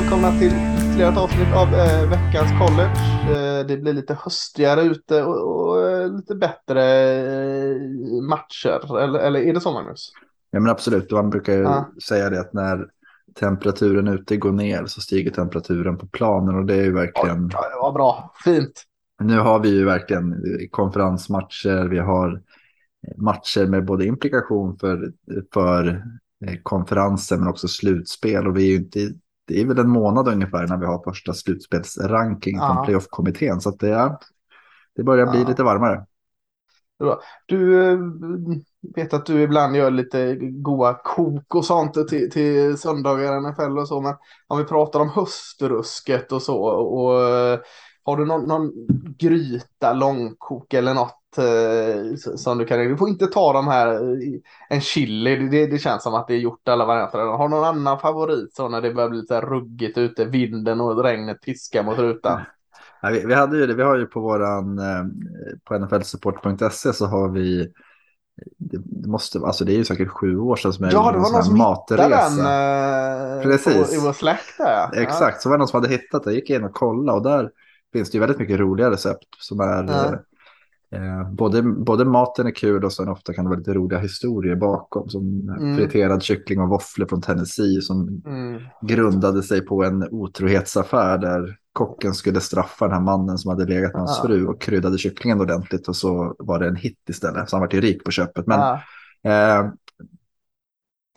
Välkomna till ytterligare ett avsnitt av eh, veckans college. Eh, det blir lite höstigare ute och, och eh, lite bättre eh, matcher. Eller, eller är det så Magnus? Ja men absolut, man brukar ju Ja. säga det att när temperaturen ute går ner så stiger temperaturen på planen och det är ju verkligen, Ja, det var bra. Fint. nu har vi ju verkligen konferensmatcher, vi har matcher med både implikation för, för eh, konferensen men också slutspel och vi är ju inte, det är väl en månad ungefär när vi har första slutspelsranking Ja. från playoff-kommittén så det, är, det börjar bli Ja. lite varmare. Du eh, vet att du ibland gör lite goa kok och sånt till, till söndagar i NFL och så. Men om vi pratar om höstrusket och så. Och, eh, har du någon, någon gryta, långkok eller något som du kan... Du får inte ta de här, eh, en chili, det, det känns som att det är gjort alla varianter. Har någon annan favorit så när det börjar bli lite ruggigt ute, vinden och regnet piskar mot rutan? Ja, vi, vi, hade ju det, vi har ju på våran, eh, på nflsupport.se så har vi, det, måste, alltså det är ju säkert sju år sedan som jag Ja, gjorde det en var sån någon som hittade den matresa. eh, Precis. På, i vår släkt där. Ja. Exakt, så var det någon som hade hittat det, jag gick in och kollade och där finns det ju väldigt mycket roliga recept som är Ja. Eh, både, både maten är kul och sen ofta kan det vara lite roliga historier bakom som Mm. friterad kyckling och våfflor från Tennessee som Mm. grundade sig på en otrohetsaffär där kocken skulle straffa den här mannen som hade legat med hans Ah. fru och kryddade kycklingen ordentligt och så var det en hit istället. Så han var ju rik på köpet. Men Ja. eh,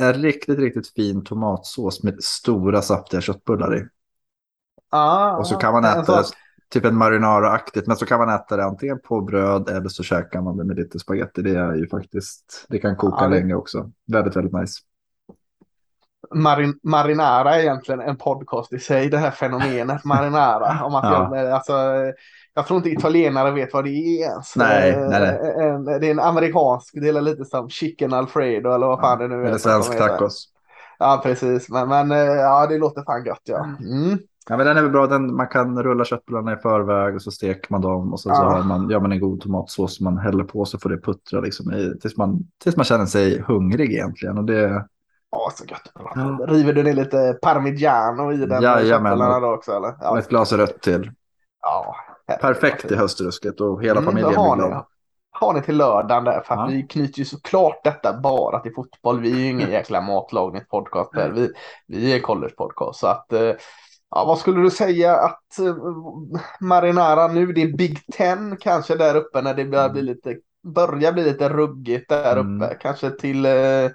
en riktigt, riktigt fin tomatsås med stora saftiga köttbullar i. Ja, Och så kan man äta det, typ en marinara-aktigt, men så kan man äta det antingen på bröd eller så käkar man det med lite spaghetti. Det är ju faktiskt, det kan koka Ja, det- länge också. Väldigt, väldigt nice. Marin, marinara är egentligen en podcast i sig, det här fenomenet marinara. Om att Ja. jag, alltså, jag tror inte italienare vet vad det är ens. Nej, Eh, nej, nej. En, det är en amerikansk, det är lite som chicken alfredo eller vad fan det nu är. Eller som svensk tacos. Ja, precis. Men, men eh, ja, det låter fan gött ja. Mm. Ja, men den är väl bra. Den, man kan rulla köttbullarna i förväg och så steker man dem och så, så Ja. har man, gör man en god tomatsås som man häller på så får det puttra liksom, i, tills, man, tills man känner sig hungrig egentligen. Och det, Ja, så gött. Ja. River du ner lite parmigiano i den köttbullarna då också eller? och Ja, ett glas rött till. ja. Perfekt i höstrusket och hela Mm, familjen har blir ni? glad. har ni till lördagen där? För Ja. vi knyter ju såklart detta bara till fotboll. Vi är ju ingen jäkla matlagningspodcast. Vi, vi är collegepodcast. Så att, eh, ja, vad skulle du säga att eh, Marinara nu, det är Big Ten kanske där uppe när det börjar bli lite, börjar bli lite ruggigt där Mm. uppe. Kanske till eh,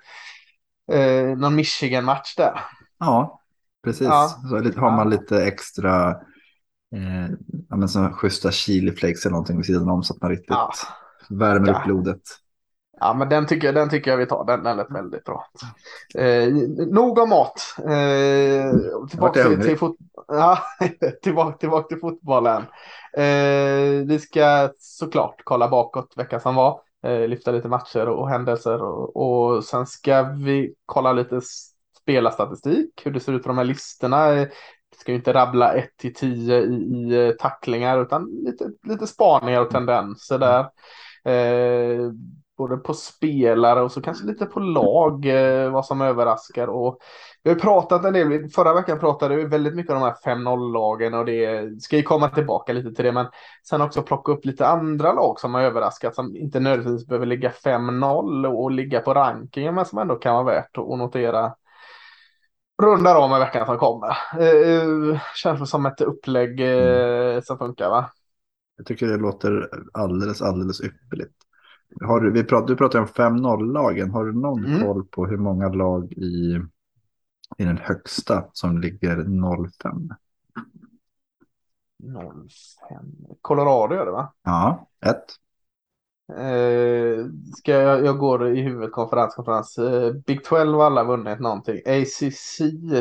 eh, någon Michigan-match där. Ja, precis. Ja. Så har man lite extra eh, ja, men så schyssta chiliflakes eller någonting vid sidan om så att man riktigt Ja. värmer Ja. upp blodet. Ja, men den tycker, jag- den tycker jag vi tar. Den, den lät väldigt bra. Eh, nog om mat. Eh, tillbaka, till, till, fot ja, tillbaka, tillbaka till fotbollen. Eh, vi ska såklart kolla bakåt veckan som var. Eh, lyfta lite matcher och, och händelser. Och, och sen ska vi kolla lite spelarstatistik. Hur det ser ut på de här listorna. Eh, Vi ska ju inte rabbla 1 till 10 i, i eh, tacklingar utan lite, lite spaningar och tendenser där. Eh, både på spelare och så kanske lite på lag, eh, vad som överraskar. Och vi har pratat en del, förra veckan pratade vi väldigt mycket om de här 5-0-lagen och det ska ju komma tillbaka lite till det. Men sen också plocka upp lite andra lag som har överraskat som inte nödvändigtvis behöver ligga 5-0 och ligga på rankingen men som ändå kan vara värt att notera. Rundar om i veckan som kommer. Eh, känns det som ett upplägg eh, som funkar va? Jag tycker det låter alldeles, alldeles ypperligt. Har vi prat, du pratar om 5-0-lagen. Har du någon Mm. koll på hur många lag i, i den högsta som ligger 0-5? 05. Colorado gör det va? Ja, ett. Eh, ska jag, jag går i huvudet konferens, konferens. Eh, Big 12 har alla vunnit någonting. ACC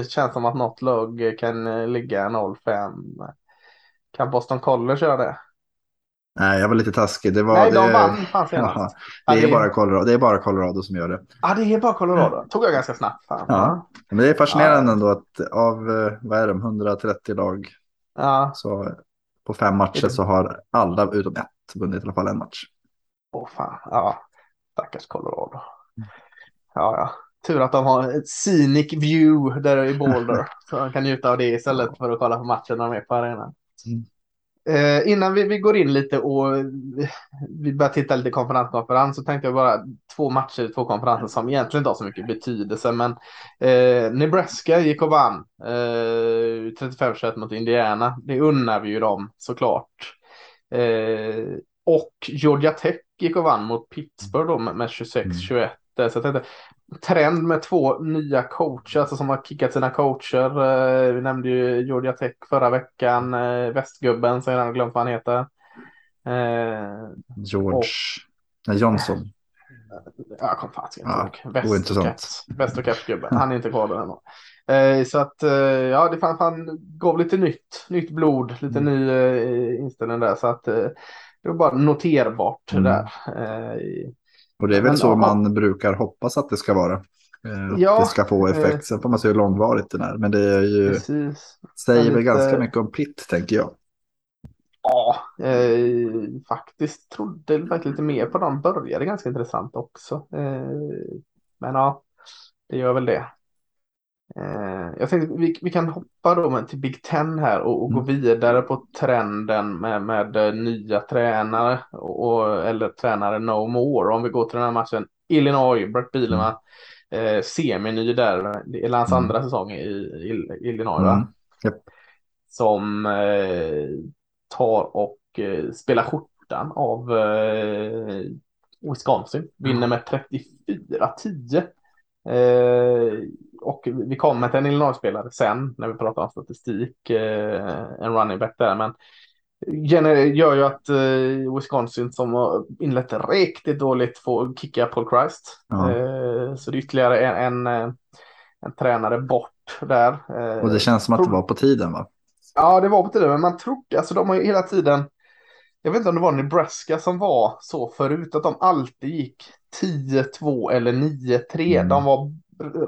känns som att något lag kan eh, ligga 0-5. Kan Boston College göra det? Nej, jag var lite taskig. Det var, Nej, de det, vann fan senast. Ja, det, är bara Colorado, det är bara Colorado som gör det. Ja, det är bara Colorado. Tog jag ganska snabbt. Fan. Ja. Men det är fascinerande Ja. ändå att av eh, vad är de, 130 lag Ja. så på fem matcher så har alla utom ett vunnit i alla fall en match. Åh fan. Ja. Stackars Colorado. Ja, ja. tur att de har ett scenic view där i Boulder. så de kan njuta av det istället för att kolla på matchen när de är på arenan. Mm. Eh, innan vi, vi går in lite och vi börjar titta lite konferenskonferens så tänkte jag bara två matcher, två konferenser som egentligen inte har så mycket betydelse. Men eh, Nebraska gick och vann eh, 35-21 mot Indiana. Det unnar vi ju dem såklart. Eh, och Georgia Tech gick och vann mot Pittsburgh då med, med 26-21. Mm. Så jag tänkte, trend med två nya coacher, alltså som har kickat sina coacher. Eh, vi nämnde ju Georgia Tech förra veckan, eh, västgubben, så jag har glömt vad han heter. Eh, George och, Nej, Johnson. Jag kom fan inte ihåg. Väst och Caps-gubben, han är inte kvar där ännu. Så att ja, det fan, fan gav lite nytt, nytt blod, lite mm. ny inställning där. Så att det var bara noterbart mm. där. Och det är väl men, så ja, man brukar hoppas att det ska vara. Eh, ja, det ska få effekt. Eh, Sen får man se hur långvarigt det är. Men det är ju, precis. säger väl ganska mycket om Pitt, tänker jag. Ja, eh, faktiskt trodde verkligen lite mer på dem. Började ganska intressant också. Eh, men ja, det gör väl det. Eh, jag tänkte vi, vi kan hoppa då till Big Ten här och, och mm. gå vidare på trenden med, med eh, nya tränare och, eller tränare no more. Om vi går till den här matchen Illinois, Brett Bielema, mm. eh, semi-ny där, det är hans mm. andra säsong i, i Illinois mm. va? Yep. Som eh, tar och eh, spelar skjortan av eh, Wisconsin, vinner med 34-10. Och vi kommer till en Illinois-spelare sen när vi pratar om statistik, eh, en running back där. Men gör ju att eh, Wisconsin som har inlett riktigt dåligt får kicka Paul Christ. Eh, så det är ytterligare en, en, en tränare bort där. Och det känns som att det var på tiden va? Ja, det var på tiden, men man trodde, alltså de har ju hela tiden, jag vet inte om det var Nebraska som var så förut, att de alltid gick 10-2 eller 9-3. Mm. De var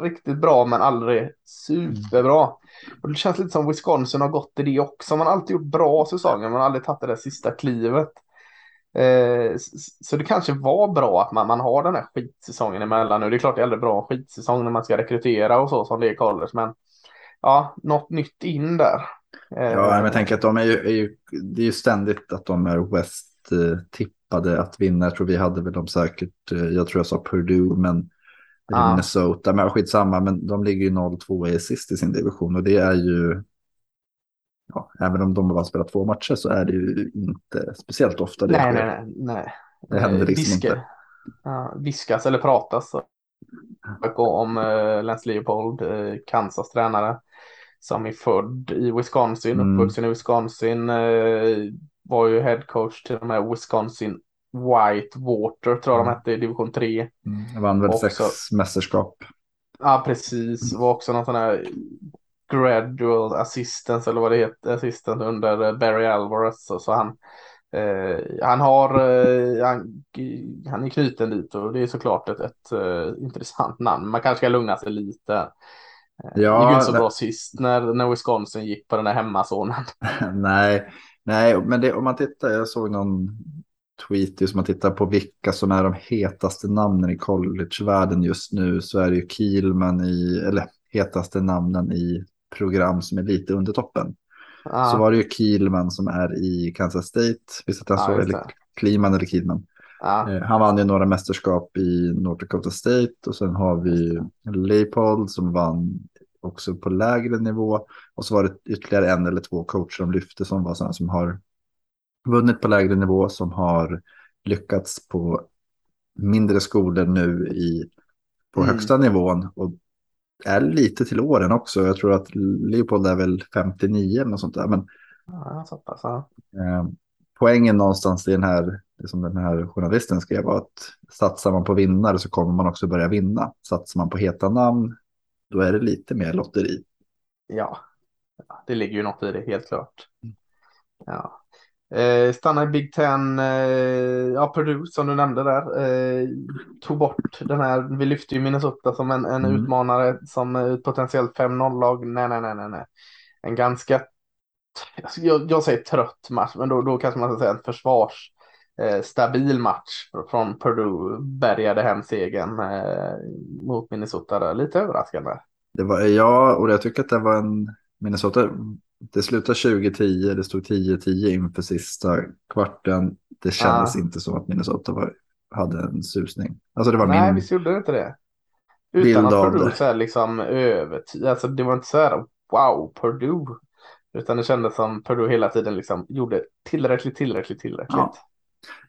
riktigt bra men aldrig superbra. Och det känns lite som Wisconsin har gått i det också. Man har alltid gjort bra säsonger men man har aldrig tagit det där sista klivet. Eh, så det kanske var bra att man, man har den här skitsäsongen emellan nu. Det är klart det är aldrig bra en skitsäsong när man ska rekrytera och så som det är i college. Men ja, något nytt in där. Eh, ja, men jag tänker att de är ju, är ju, det är ju ständigt att de är West eh, att vinna. Jag tror vi hade väl dem säkert, eh, jag tror jag sa Purdue, men ah. Minnesota, men skitsamma, men de ligger ju 0-2 i sist i sin division och det är ju, ja, även om de bara spelat två matcher så är det ju inte speciellt ofta det nej, sker. Nej, nej, Det händer liksom Viske, inte. Ja, viskas eller pratas om uh, Lance Leopold, uh, Kansas tränare, som är född i Wisconsin, mm. uppvuxen i Wisconsin, uh, var ju headcoach till de här Wisconsin Whitewater tror jag de mm. hette i division 3. Mm, vann väl också, sex mästerskap. Ja, precis. Var också någon sån här gradual assistance eller vad det heter, assistant under Barry Alvarez. Så, så han, eh, han har, eh, han, han är knuten dit och det är såklart ett, ett uh, intressant namn. Man kanske ska lugna sig lite. Eh, ja, det gick inte så bra sist när, när Wisconsin gick på den här hemmazonen. nej, nej, men det, om man tittar, jag såg någon tweet, som man tittar på vilka som är de hetaste namnen i collegevärlden just nu så är det ju Kielman i, eller hetaste namnen i program som är lite under toppen. Ah. Så var det ju Kielman som är i Kansas State, visst att han ah, så, eller Kliman eller Kielman. Ah. Eh, han vann ju några mästerskap i North Dakota State och sen har vi Leipold som vann också på lägre nivå. Och så var det ytterligare en eller två coacher de lyfte som var sådana som har vunnit på lägre nivå som har lyckats på mindre skolor nu i, på mm. högsta nivån. Och är lite till åren också. Jag tror att Leopold är väl 59 eller sånt där. Men, ja, så pass, ja. eh, poängen någonstans i den här, som den här journalisten skrev var att satsar man på vinnare så kommer man också börja vinna. Satsar man på heta namn, då är det lite mer lotteri. Ja, det ligger ju något i det, helt klart. Mm. Ja. Eh, stanna i Big Ten, eh, ja Purdue som du nämnde där, eh, tog bort den här, vi lyfte ju Minnesota som en, en mm. utmanare som ett potentiellt 5-0-lag. Nej, nej, nej, nej, nej. En ganska, jag, jag säger trött match, men då, då kanske man ska säga en försvars, eh, stabil match från Purdue. Bärgade hem segern eh, mot Minnesota. Där. Lite överraskande. Det var, ja, och jag tycker att det var en Minnesota. Det slutade 2010, det stod 10-10 inför sista kvarten. Det kändes ah. inte som att Minnesota var, hade en susning. Alltså det var Nej, min visst gjorde det inte det. Utan att Purdue så här liksom övertygad. Alltså det var inte så här wow, Purdue. Utan det kändes som Purdue hela tiden liksom gjorde tillräckligt, tillräckligt, tillräckligt. Ja.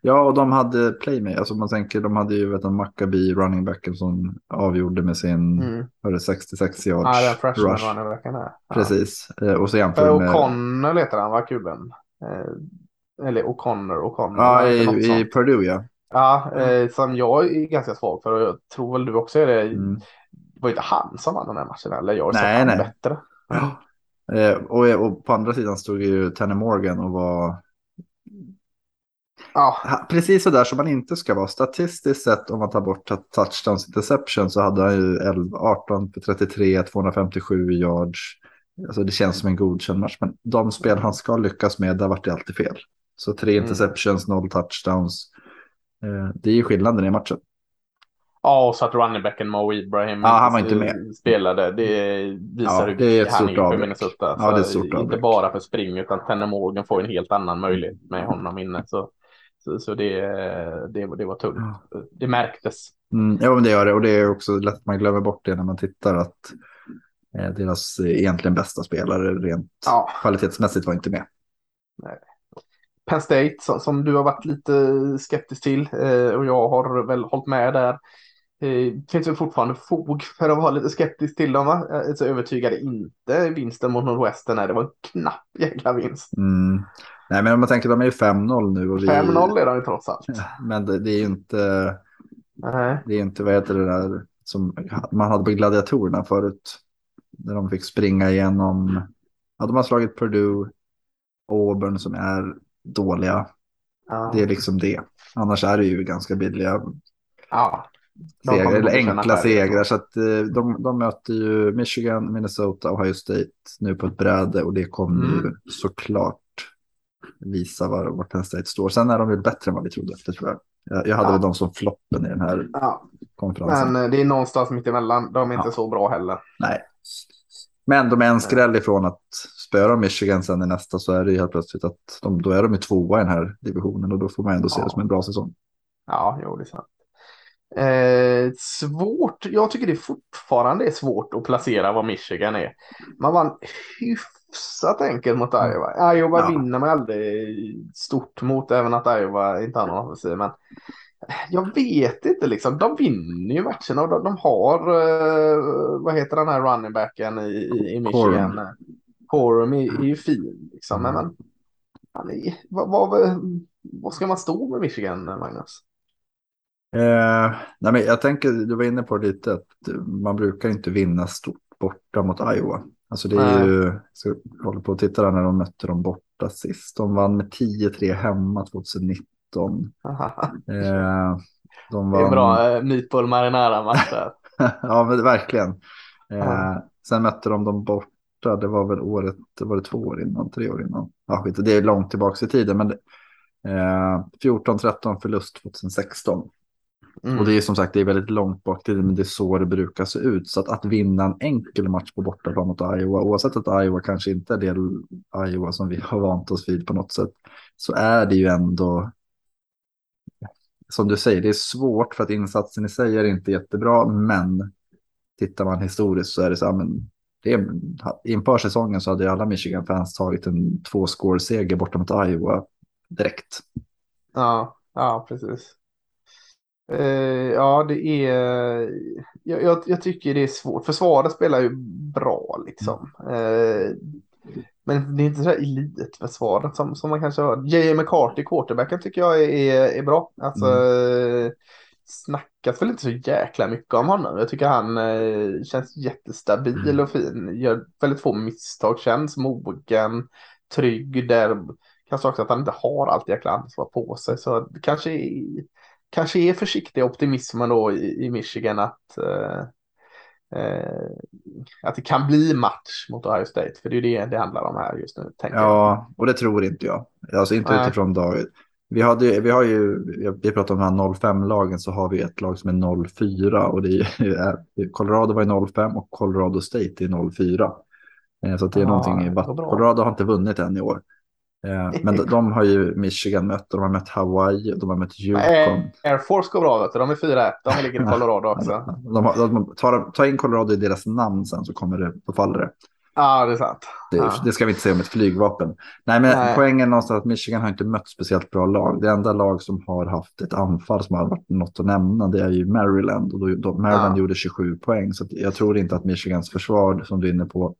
Ja, och de hade playmate. Alltså man tänker, de hade ju vet du, Maccabi, running backen som avgjorde med sin mm. 66 yards ja, den freshman rush. running backen där. Ja. Precis. Eh, och så jämför äh, med... O'Connor letar han, var kuben. Eh, eller O'Connor, O'Connor. Ja, i, i Purdue ja. Ja, eh, som jag är ganska svag för och jag tror väl du också är det. Mm. Det var inte han som vann den här matchen eller? Jag nej, nej. bättre. Ja. Eh, och, och på andra sidan stod ju Tanner Morgan och var Ja. Precis så där som man inte ska vara. Statistiskt sett om man tar bort touchdowns interception så hade han ju 11, 18 för 33, 257 yards. Alltså det känns som en godkänd match. Men de spel han ska lyckas med, där vart det alltid fel. Så tre mm. interceptions, noll touchdowns. Eh, det är ju skillnaden i matchen. Ja, och så att runningbacken Mo Ibrahim ja, han var inte med. spelade. Det visar ja, det är ett han stort avbräck. Minnesota. Ja, det är ett stort inte avbräck. bara för spring, utan Tanner Morgan får en helt annan möjlighet med honom inne. Så så, det, det, det var tungt. Det märktes. Mm, ja, men det gör det. Och det är också lätt att man glömmer bort det när man tittar att eh, deras egentligen bästa spelare rent ja. kvalitetsmässigt var inte med. Nej. Penn State som, som, du har varit lite skeptisk till eh, och jag har väl hållit med där. Eh, finns väl fortfarande fog för att vara lite skeptisk till dem. Va? Så övertygade inte vinsten mot Nordwestern. Det var en knapp jäkla vinst. Mm. Nej, men om man tänker, de är ju 5-0 nu. Och vi... 5-0 är de ju trots allt. Men det, det är ju inte... Nej. Det är inte, vad heter det där, som man hade på gladiatorerna förut. När de fick springa igenom. Ja, de har slagit Purdue, Auburn som är dåliga. Ja. Det är liksom det. Annars är det ju ganska billiga. Ja. Segrar, eller enkla segrar. Så att, eh, de, de möter ju Michigan, Minnesota, Ohio State nu på ett bräde och det kommer mm. ju såklart visa var, Penn State står. Sen är de väl bättre än vad vi trodde. Det tror jag. Jag, hade ja. väl dem som floppen i den här ja. konferensen. Men eh, det är någonstans mitt emellan. De är inte ja. så bra heller. Nej. Men de är en skräll ifrån att spöra Michigan sen i nästa så är det ju helt plötsligt att de, då är de ju tvåa i den här divisionen och då får man ändå se det som en bra säsong. Ja, jo, det är sant. Eh, svårt, jag tycker det fortfarande är svårt att placera vad Michigan är. Man vann hyfsat enkelt mot mm. Iowa. Iowa ja. vinner man aldrig stort mot, även att Iowa inte har någon offensiv. Men jag vet inte liksom. De vinner ju matcherna och de, de har, uh, vad heter den här running backen i, i, i Michigan? Corum är, är ju fin liksom. Men, men är, vad, vad, vad ska man stå med Michigan, Magnus? Eh, nej men jag tänker, du var inne på det lite, att man brukar inte vinna stort borta mot Iowa. Alltså det är ju, jag håller på att titta där när de mötte dem borta sist. De vann med 10-3 hemma 2019. eh, de vann... Det är bra eh, meatball marinara match ja men verkligen. Eh, sen mötte de dem borta, det var väl året, var det två år innan, tre år innan. Ja, skit, det är långt tillbaka i tiden men eh, 14-13 förlust 2016. Mm. Och det är som sagt det är väldigt långt bak till men det är så det brukar se ut. Så att, att vinna en enkel match på bortaplan mot Iowa, oavsett att Iowa kanske inte är det Iowa som vi har vant oss vid på något sätt, så är det ju ändå, som du säger, det är svårt för att insatsen i sig är inte jättebra, men tittar man historiskt så är det så här, men det är, inför säsongen så hade alla Michigan-fans tagit en två-score-seger borta mot Iowa direkt. Ja, ja, precis. Uh, ja, det är... Jag, jag, jag, tycker det är svårt. Försvaret spelar ju bra liksom. Uh, men det är inte så här elitförsvaret som, som man kanske har. J.A. McCarthy, quarterbacken, tycker jag är, är bra. Alltså, mm. snackas väl inte så jäkla mycket om honom. Jag tycker han uh, känns jättestabil mm. och fin. Gör väldigt få misstag, känns mogen, trygg. Där kanske också att han inte har allt jäkla ansvar på sig. Så det kanske är kanske är försiktig optimismen då i, i Michigan att, eh, eh, att det kan bli match mot Ohio State. För det är det det handlar om här just nu. ja, jag. och det tror inte jag. Alltså inte Nej. utifrån dag. Vi, hade, vi har ju, vi pratar om de här 05-lagen så har vi ett lag som är 04 och det är, Colorado var i 05 och Colorado State är 04. Eh, så det är ja, någonting, Colorado har inte vunnit än i år. Eh, men de, de, har ju Michigan mött, de har mött Hawaii, de har mött Yukon. Air Force går bra, vet du. de är 4-1, de ligger i Colorado också. de, har, de, tar, ta in Colorado i deras namn sen så kommer det, då faller det. Ja, det är sant. Det, ja. det, ska vi inte säga om ett flygvapen. Nej, men Nej. poängen är någonstans att Michigan har inte mött speciellt bra lag. Det enda lag som har haft ett anfall som har varit något att nämna, det är ju Maryland. Och då, då Maryland ja. gjorde 27 poäng, så jag tror inte att Michigans försvar, som du är inne på,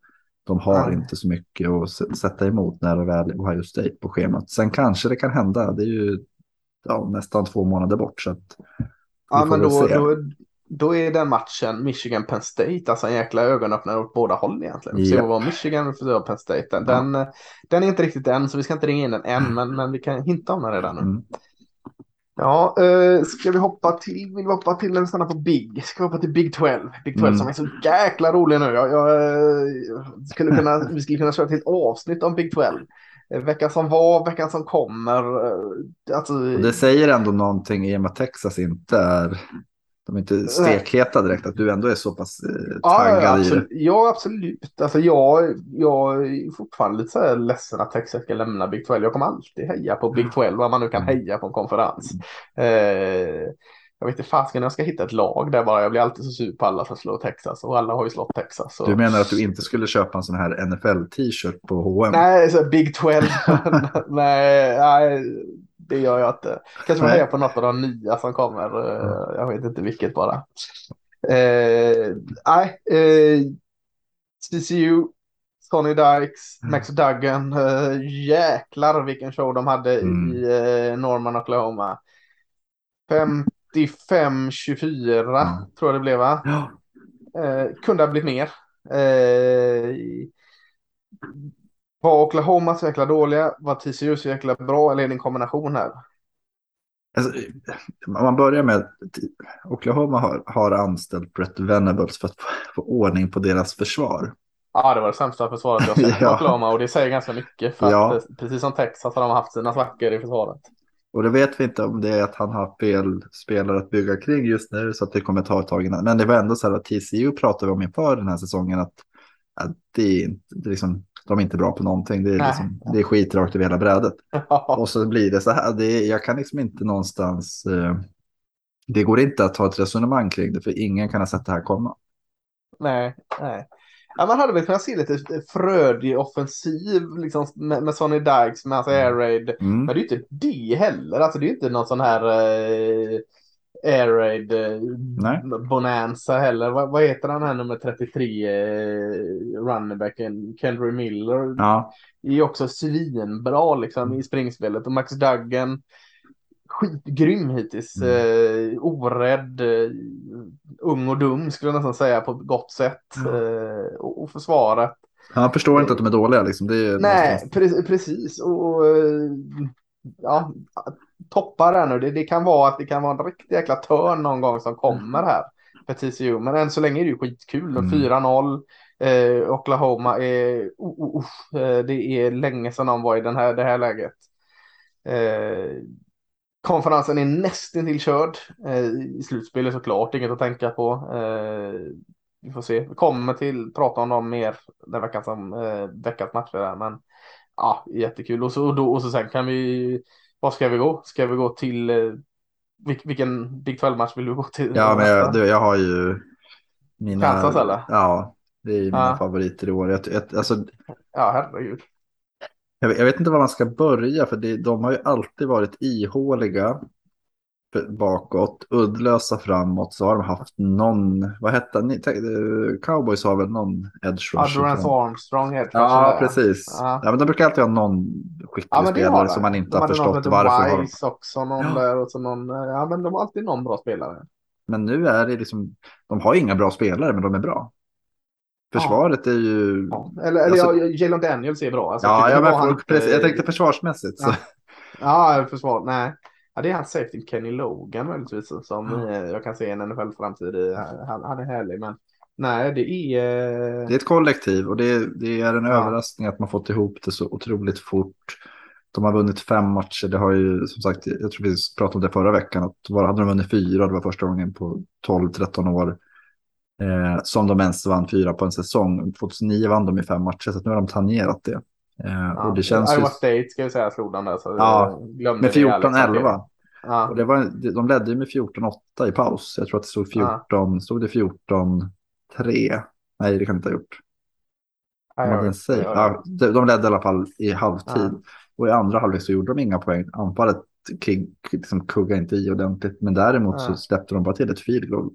de har Nej. inte så mycket att sätta emot när det väl är Ohio State på schemat. Sen kanske det kan hända. Det är ju ja, nästan två månader bort. Så att ja, men då, då, då, är den matchen Michigan-Penn State alltså en jäkla ögonöppnare åt båda håll egentligen. Ja. Se vad Michigan för Penn State. Den, ja. den, den, är inte riktigt än, så vi ska inte ringa in den än, men, men vi kan hinta om den redan nu. Mm. Ja, uh, ska vi hoppa till, vill vi hoppa till när vi stannar på Big? Ska vi hoppa till Big 12? Big 12 mm. som är så jäkla rolig nu. Jag, jag, jag eh, skulle kunna, vi skulle kunna köra till ett avsnitt om Big 12. Uh, veckan som var, veckan som kommer. Uh, alltså, det säger ändå någonting i och med att Texas inte är de är inte stekheta direkt, att du ändå är så pass eh, taggad ja, i det. Ja, absolut. Alltså, jag, jag är fortfarande lite så här ledsen att Texas ska lämna Big 12. Jag kommer alltid heja på Big 12, vad man nu kan mm. heja på en konferens. Mm. Eh, jag vet inte fasken jag ska hitta ett lag där bara. Jag blir alltid så sur på alla som slår Texas och alla har ju slått Texas. Och... Du menar att du inte skulle köpa en sån här NFL-t-shirt på H&M? Nej, så Big 12. nej, nej, det gör jag inte. Kanske man hejar på något av de nya som kommer. Mm. Jag vet inte vilket bara. Eh, nej, eh, TCU, Sonny Dykes, mm. Max Duggan. Eh, jäklar vilken show de hade mm. i eh, Norman, Oklahoma. 55-24 mm. tror jag det blev va? Ja. Eh, kunde ha blivit mer. Eh, var Oklahoma så jäkla dåliga? Var TCU så jäkla bra? Eller är det en kombination här? Alltså, om man börjar med Oklahoma har, har anställt Brett Venables för att få, ordning på deras försvar. Ja, det var det sämsta försvaret jag sett ja. Oklahoma och det säger ganska mycket. För ja. att, precis som Texas har de haft sina svackor i försvaret. Och det vet vi inte om det är att han har fel spelare att bygga kring just nu så att det kommer ta ett tag innan. Men det var ändå så här att TCU pratade vi om inför den här säsongen att, att det är inte, det är liksom, de är inte bra på någonting. Det är, liksom, det är skit rakt över hela brädet. Och så blir det så här. Det är, jag kan liksom inte någonstans. Eh, det går inte att ta ett resonemang kring det för ingen kan ha sett det här komma. Nej, nej. Ja, man hade väl kunnat se lite frödig offensiv liksom, med, med Sonny Dykes med hans air raid. Mm. Men det är ju inte det heller. Alltså, det är ju inte någon sån här eh, air raid eh, bonanza heller. Vad, vad heter han här nummer 33 eh, runningbacken? Kendry Miller. Ja. Är ju också svinbra liksom i springspelet och Max Duggan skitgrym hittills. Mm. Eh, orädd, eh, ung och dum skulle jag nästan säga på ett gott sätt. Mm. Eh, och, och försvaret. Han förstår inte att de är dåliga liksom. Är Nej, pre precis. Och, eh, ja, toppar där nu. Det, det, kan vara att det kan vara en riktig jäkla törn någon gång som kommer här för TCU. Men än så länge är det ju skitkul. Mm. 4-0. Eh, Oklahoma är, uh, uh, uh, det är länge sedan de var i den här, det här läget. Eh, konferensen är nästan körd. Eh, I slutspelet såklart, inget att tänka på. Eh, vi får se. Vi kommer till prata om dem mer den veckan som eh, veckans matcher är. Men ja, jättekul. Och så, och, då, och så sen kan vi var ska vi gå? Ska vi gå till eh, vilken Big 12-match vill du gå till? Ja, men jag, du, jag har ju mina... Kansas eller? Ja, det är mina ja. favoriter i år. Jag, jag, alltså, ja, herregud. Jag, jag, vet inte var man ska börja, för det, de har ju alltid varit ihåliga bakåt, uddlösa framåt, så har de haft någon, vad hette ni? Cowboys har väl någon edge rusher? Adrance Armstrong heter Ja, precis. Ja. ja. men de brukar alltid ha någon skicklig ja, spelare som man inte har förstått varför. Wise också, någon ja. där och så någon, ja men de har alltid någon bra spelare. Men nu är det liksom, de har inga bra spelare, men de är bra. Försvaret ja. är ju... Ja. Eller, eller alltså... ja, Jalen Daniels är bra. Alltså, ja, jag, men, precis, jag tänkte försvarsmässigt. Så. Ja, försvar, nej. Ja, det är hans safety Kenny Logan möjligtvis som mm. jag kan se en NFL-framtid i. Han, han, är härlig, men nej, det är... Det är ett kollektiv och det det är en ja. överraskning att man fått ihop det så otroligt fort. de har vunnit fem matcher. Det har ju som sagt, jag tror vi pratade om det förra veckan, att bara hade de vunnit fyra, det var första gången på 12-13 år eh, som de ens vann fyra på en säsong. 2009 vann de i fem matcher, så nu har de tangerat det. Eh, Ja, och det känns Iowa ju... State ska vi säga slog de där. Så Ja, Med det liksom. 14-11. Ja. Och det var, de ledde ju med 14-8 i paus. Jag tror att det stod 14, stod det 14-3? Nej, det kan det inte ha gjort. Ja. Ja, Ja, de de ledde i alla fall i halvtid. Ja. Och i andra halvlek så gjorde de inga poäng. Anfallet liksom, kuggade inte i ordentligt. Men däremot så Ja. släppte de bara till ett field goal.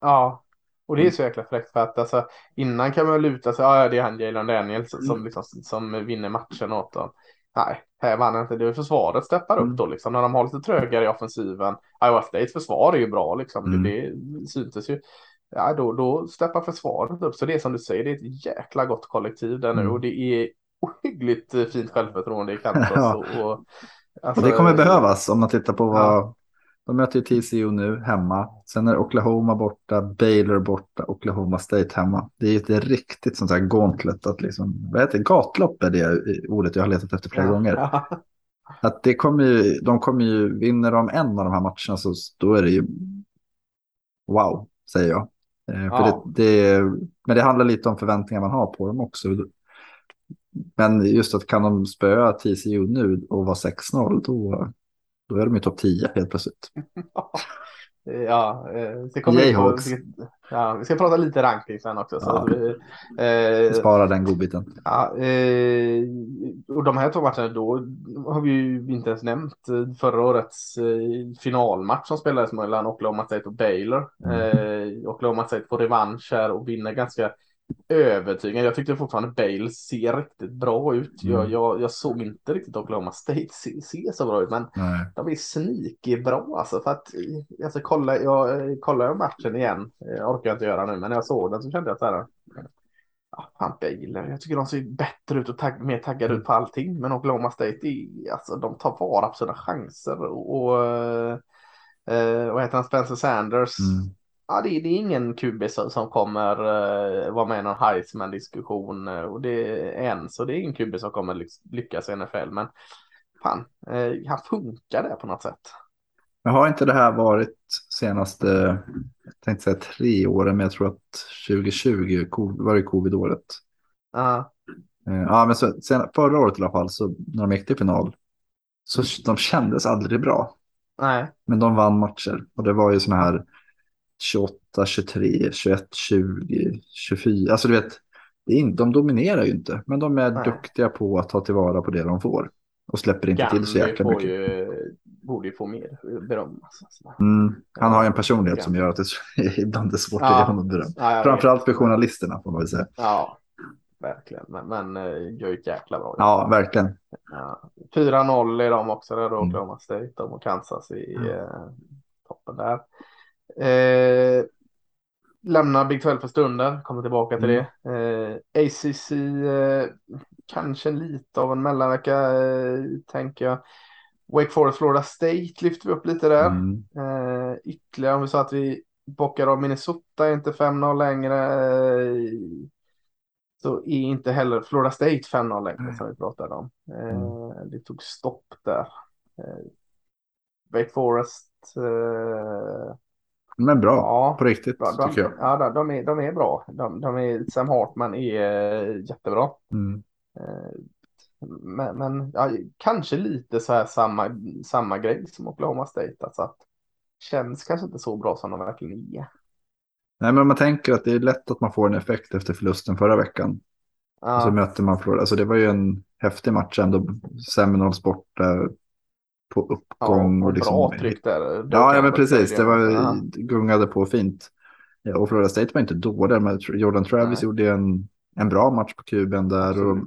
Ja, och det är så jäkla fräckt för att alltså, innan kan man luta sig, ja det är han Jalen Daniels som, Mm. liksom, som vinner matchen åt dem. Nej, här vann han inte. Det är försvaret steppar Mm. upp då liksom när de har lite trögare i offensiven. Iowa States försvar är ju bra liksom. Mm. Det, det syntes ju. Ja, då, då steppar försvaret upp. Så det är som du säger, det är ett jäkla gott kollektiv där nu Mm. och det är ohyggligt fint självförtroende i Kansas. Ja. och, och, Och alltså, det kommer behövas om man tittar på vad... Ja. De möter ju TCU nu hemma. Sen är Oklahoma borta, Baylor borta, Oklahoma State hemma. Det är ju ett riktigt sånt här gauntlet att liksom, vad heter det? Gatlopp är det ordet jag har letat efter flera Ja. gånger. Att det kommer ju, de kommer ju, vinner de en av de här matcherna så då är det ju wow, säger jag. Eh, för Ja. det, det, men det handlar lite om förväntningar man har på dem också. Men just att kan de spöa TCU nu och vara 6-0 då, då är de ju topp 10 helt plötsligt. Ja, eh, ska komma in på, ska, ja, vi ska prata lite ranking sen också. Så Ja. vi, eh, Spara den godbiten. ja, eh, och de här två matcherna då har vi ju inte ens nämnt eh, förra årets eh, finalmatch som spelades mellan Oklahoma State och Baylor. Eh, Oklahoma State får revansch här och vinner ganska övertygande. Jag tyckte fortfarande Baylor ser riktigt bra ut. Jag, Mm. jag, jag såg inte riktigt Oklahoma State se, se så bra ut, men Nej. de är sneaky bra alltså. För att, alltså, kolla, jag, eh, kollar jag matchen igen, jag orkar jag inte göra nu, men när jag såg den så kände jag så här. Ja, fan Baylor, jag tycker de ser bättre ut och tagg, mer taggade ut på allting. Men Oklahoma State, är, alltså, de tar vara på sina chanser. Och, och eh, vad heter han, Spencer Sanders. Mm. Ja, det, det är ingen QB som, kommer eh, vara med i någon Heisman-diskussion. eh, Och det är än så det är ingen QB som kommer lyckas- i NFL. Men fan, eh, han funkar där på något sätt. Men har inte det här varit senaste, jag tänkte säga tre åren, men jag tror att 2020 co- var det covid-året. Ja, Eh, Ja, men så, sen, förra året i alla fall, så när de gick till final, så de kändes aldrig bra. nej, Men de vann matcher och det var ju såna här 28, 23, 21, 20, 24. Alltså du vet, det är inte, de dominerar ju inte, men de är Nej. duktiga på att ta tillvara på det de får. Och släpper inte till så jäkla mycket. ju, borde ju få mer beröm. Alltså. Mm, han har ju en personlighet Ja. som gör att det ibland är svårt att Ja. ge honom beröm. Ja. Framförallt för journalisterna får man väl säga. Ja, verkligen. Men, men eh, gör ju ett jäkla bra. Ja, verkligen. Ja. 4-0 är de också där då, Mm. Oklahoma State. De och Kansas i Mm. eh, toppen där. Eh, lämnar Big 12 för stunden, kommer tillbaka till Mm. det. Eh, ACC, eh, kanske lite av en mellanvecka, eh, tänker jag. Wake Forest, Florida State lyfter vi upp lite där. Mm. Eh, ytterligare om vi sa att vi bockar av Minnesota, är inte 5-0 längre. Eh, så är inte heller Florida State 5-0 längre som vi pratade om. Eh, det tog stopp där. Wake Forest. Eh, Men bra, ja, på riktigt de, de, tycker jag. ja de, de, är, de är bra. De, de är, Sam Hartman är eh, jättebra. Mm. Eh, men men ja, kanske lite så här samma, samma grej som Oklahoma State. Alltså att känns kanske inte så bra som de verkligen är. Nej, men om man tänker att det är lätt att man får en effekt efter förlusten förra veckan. Och så Ja, möter man Florida. Alltså det var ju en häftig match ändå. Seminoles borta på ja, uppgång. och och liksom, bra tryck där. Ja, ja, men precis. Det var, Ja, gungade på fint. Ja, och Florida State var inte dåliga, men Jordan Travis Nej. gjorde en, en bra match på kuben där. Och,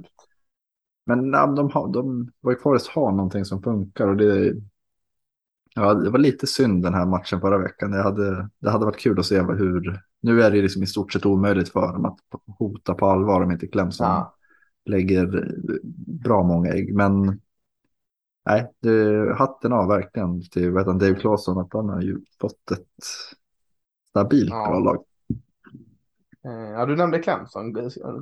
men ja, de, har, de, Wake Forest har någonting som funkar. Och det, ja, det var lite synd den här matchen förra veckan. Det hade, det hade varit kul att se hur... Nu är det liksom i stort sett omöjligt för dem att hota på allvar om inte Clemson Ja, lägger bra många ägg. Men nej, det, hatten av verkligen till heter han, Dave Claesson att han har ju fått ett stabilt Ja. bra lag. Eh, ja, du nämnde Clemson.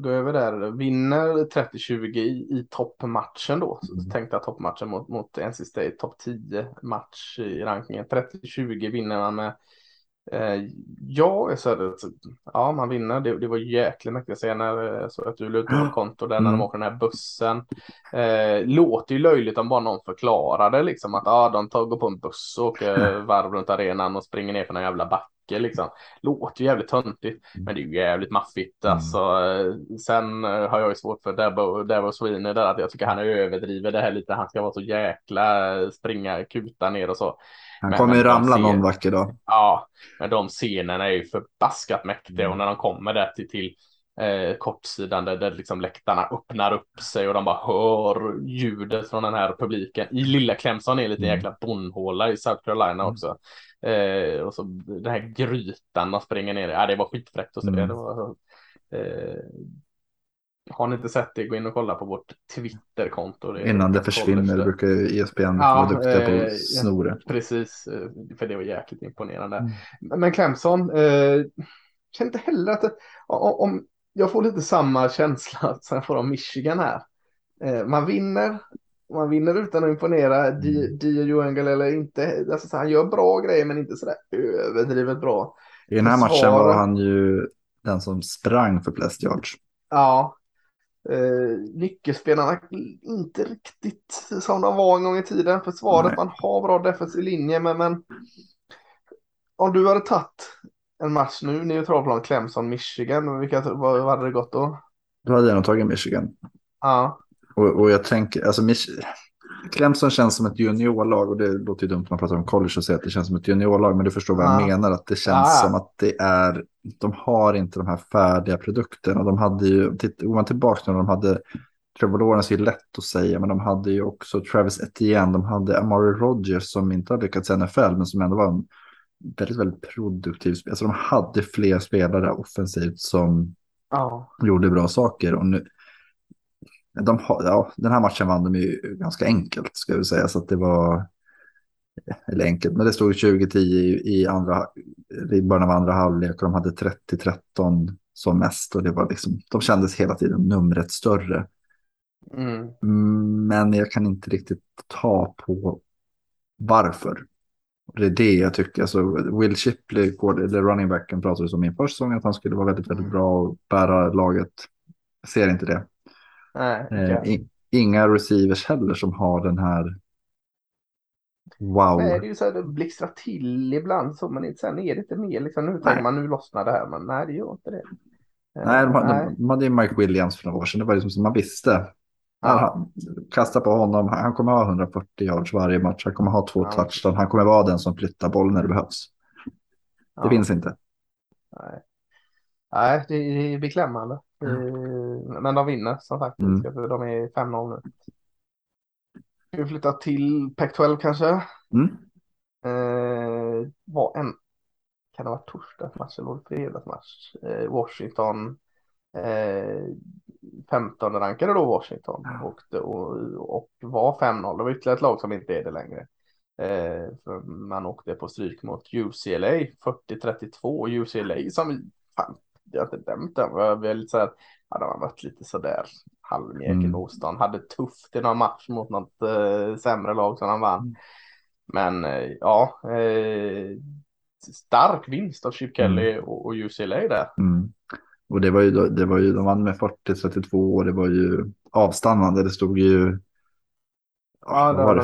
Gå över där. Vinner 30-20 i, i toppmatchen då. Så mm. tänkte jag toppmatchen mot, mot NC State. Topp 10 match i rankingen. 30-20 vinner man med. Eh, ja, så ja, man vinner. Det, det var jäkligt mycket senare. Så att du på konto där när de mm. åker den här bussen. Eh, låter ju löjligt om bara någon förklarade liksom att ah, de tar, går på en buss och åker varv runt arenan och springer ner för någon jävla back mycket liksom. Låter ju jävligt töntigt, mm. men det är ju jävligt maffigt. Mm. Alltså, sen eh, har jag ju svårt för Debo, Debo Sweeney där att jag tycker han överdriver det här lite. Han ska vara så jäkla springa, kuta ner och så. Han kommer ju ramla scen... någon vacker dag. Ja, men de scenerna är ju förbaskat mäktiga och mm. när de kommer där till, till eh, kortsidan där, där liksom läktarna öppnar upp sig och de bara hör ljudet från den här publiken. I lilla Clemson är en liten mm. jäkla bonhåla i South Carolina också. Eh, och så den här grytan man springer ner i. Ja, det var skitfräckt att se. Mm. Det var, eh, har ni inte sett det, gå in och kolla på vårt Twitterkonto. Innan det försvinner det brukar ESPN ja, vara duktiga på att det. Precis, eh, för det var jäkligt imponerande. Mm. Men Clemson, eh, känner inte heller att det, om jag får lite samma känsla som jag får av Michigan här. Eh, man vinner, man vinner utan att imponera. Dio Joengel eller inte, alltså, han gör bra grejer men inte sådär överdrivet bra. I den här matchen var han ju den som sprang för flest yards. Ja. Eh, nyckelspelarna inte riktigt som de var en gång i tiden. Försvaret, Nej. man har bra defensiv linje men, men om du hade tagit en match nu, neutral Clemson, Michigan, vilka, vad, vad hade det gått då? Då hade jag nog tagit Michigan. Ja. Och, och jag tänker, alltså Clemson känns som ett juniorlag och det låter ju dumt när man pratar om college och säger att det känns som ett juniorlag, men du förstår vad ja. jag menar, att det känns ja. som att det är, de har inte de här färdiga produkterna. De hade ju, går man tillbaka när de hade Trevor Lawrence är lätt att säga, men de hade ju också Travis Etienne, de hade Amari Rogers som inte har lyckats i NFL, men som ändå var en väldigt, väldigt produktiv. Alltså de hade fler spelare offensivt som ja. gjorde bra saker. Och nu, de, ja, den här matchen vann de ju ganska enkelt, ska vi säga. Så att det var, eller enkelt, men det stod 20-10 i, i, andra, i början av andra halvlek och de hade 30-13 som mest. Och det var liksom, de kändes hela tiden numret större. Mm. Men jag kan inte riktigt ta på varför. Det är det jag tycker. Alltså, Will Shipley, eller running backen, pratade om i första säsongen att han skulle vara väldigt, väldigt bra och bära laget. Jag ser inte det. Nej, okay. eh, inga receivers heller som har den här wow. Nej, det är ju så här, det blixtrar till ibland så, men sen är det inte mer. Liksom, nu nej. tänker man nu lossnar det här, men nej, det gör inte det. Nej, de, de, de hade ju Mike Williams för några år sedan. Det var liksom som man visste. Ja. Kasta på honom, han kommer ha 140 yards varje match, han kommer ha två ja. touchdown, han kommer vara den som flyttar boll när det behövs. Det ja. finns inte. Nej, Nej det är beklämmande. Mm. Men de vinner som sagt, mm. de är 5-0 nu. Ska vi flytta till Pac-12 kanske? Mm. Eh, var en, kan det varit torsdagsmatch eller fredagsmatch? Eh, Washington eh, 15 rankade då Washington och, och, och var 5-0. Det var ytterligare ett lag som inte är det längre. Eh, man åkte på stryk mot UCLA 40-32. UCLA som fan, jag har inte dömt den. Jag var lite så här, ja, de har varit lite sådär halvmjäkigt mm. motstånd. Hade tufft i någon match mot något eh, sämre lag som de vann. Mm. Men eh, ja, eh, stark vinst av Chip Kelly mm. och, och UCLA där. Mm. Och det var ju, det var ju, de vann med 40-32 och det var ju avstannande. Det stod ju ja, det var det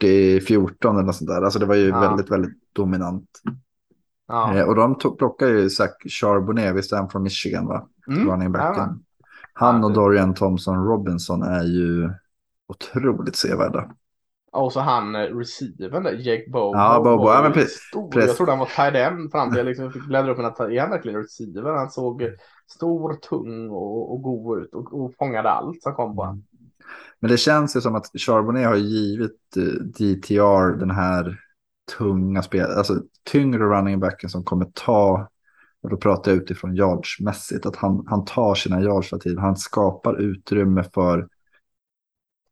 40-14 eller något sånt där. Alltså det var ju ja. väldigt, väldigt dominant. Ja. Eh, och de tog, plockade ju Zach Charbonnet, visst är han från Michigan va? Mm. Running backen. Han och Dorian Thompson Robinson är ju otroligt sevärda. Och så han eh, receivern där, Jake Bobo. Ja, Bobo. Ja, men precis. Jag trodde han var tight end fram till jag liksom fick bläddra upp en är han verkligen receiver? Han såg stor, tung och, och god ut och, och fångade allt som kom på honom. Men det känns ju som att Charbonnet har givit eh, DTR den här tunga spelare, alltså tyngre running backen som kommer ta, och då pratar jag utifrån yardsmässigt, att han, han tar sina yards tid, han skapar utrymme för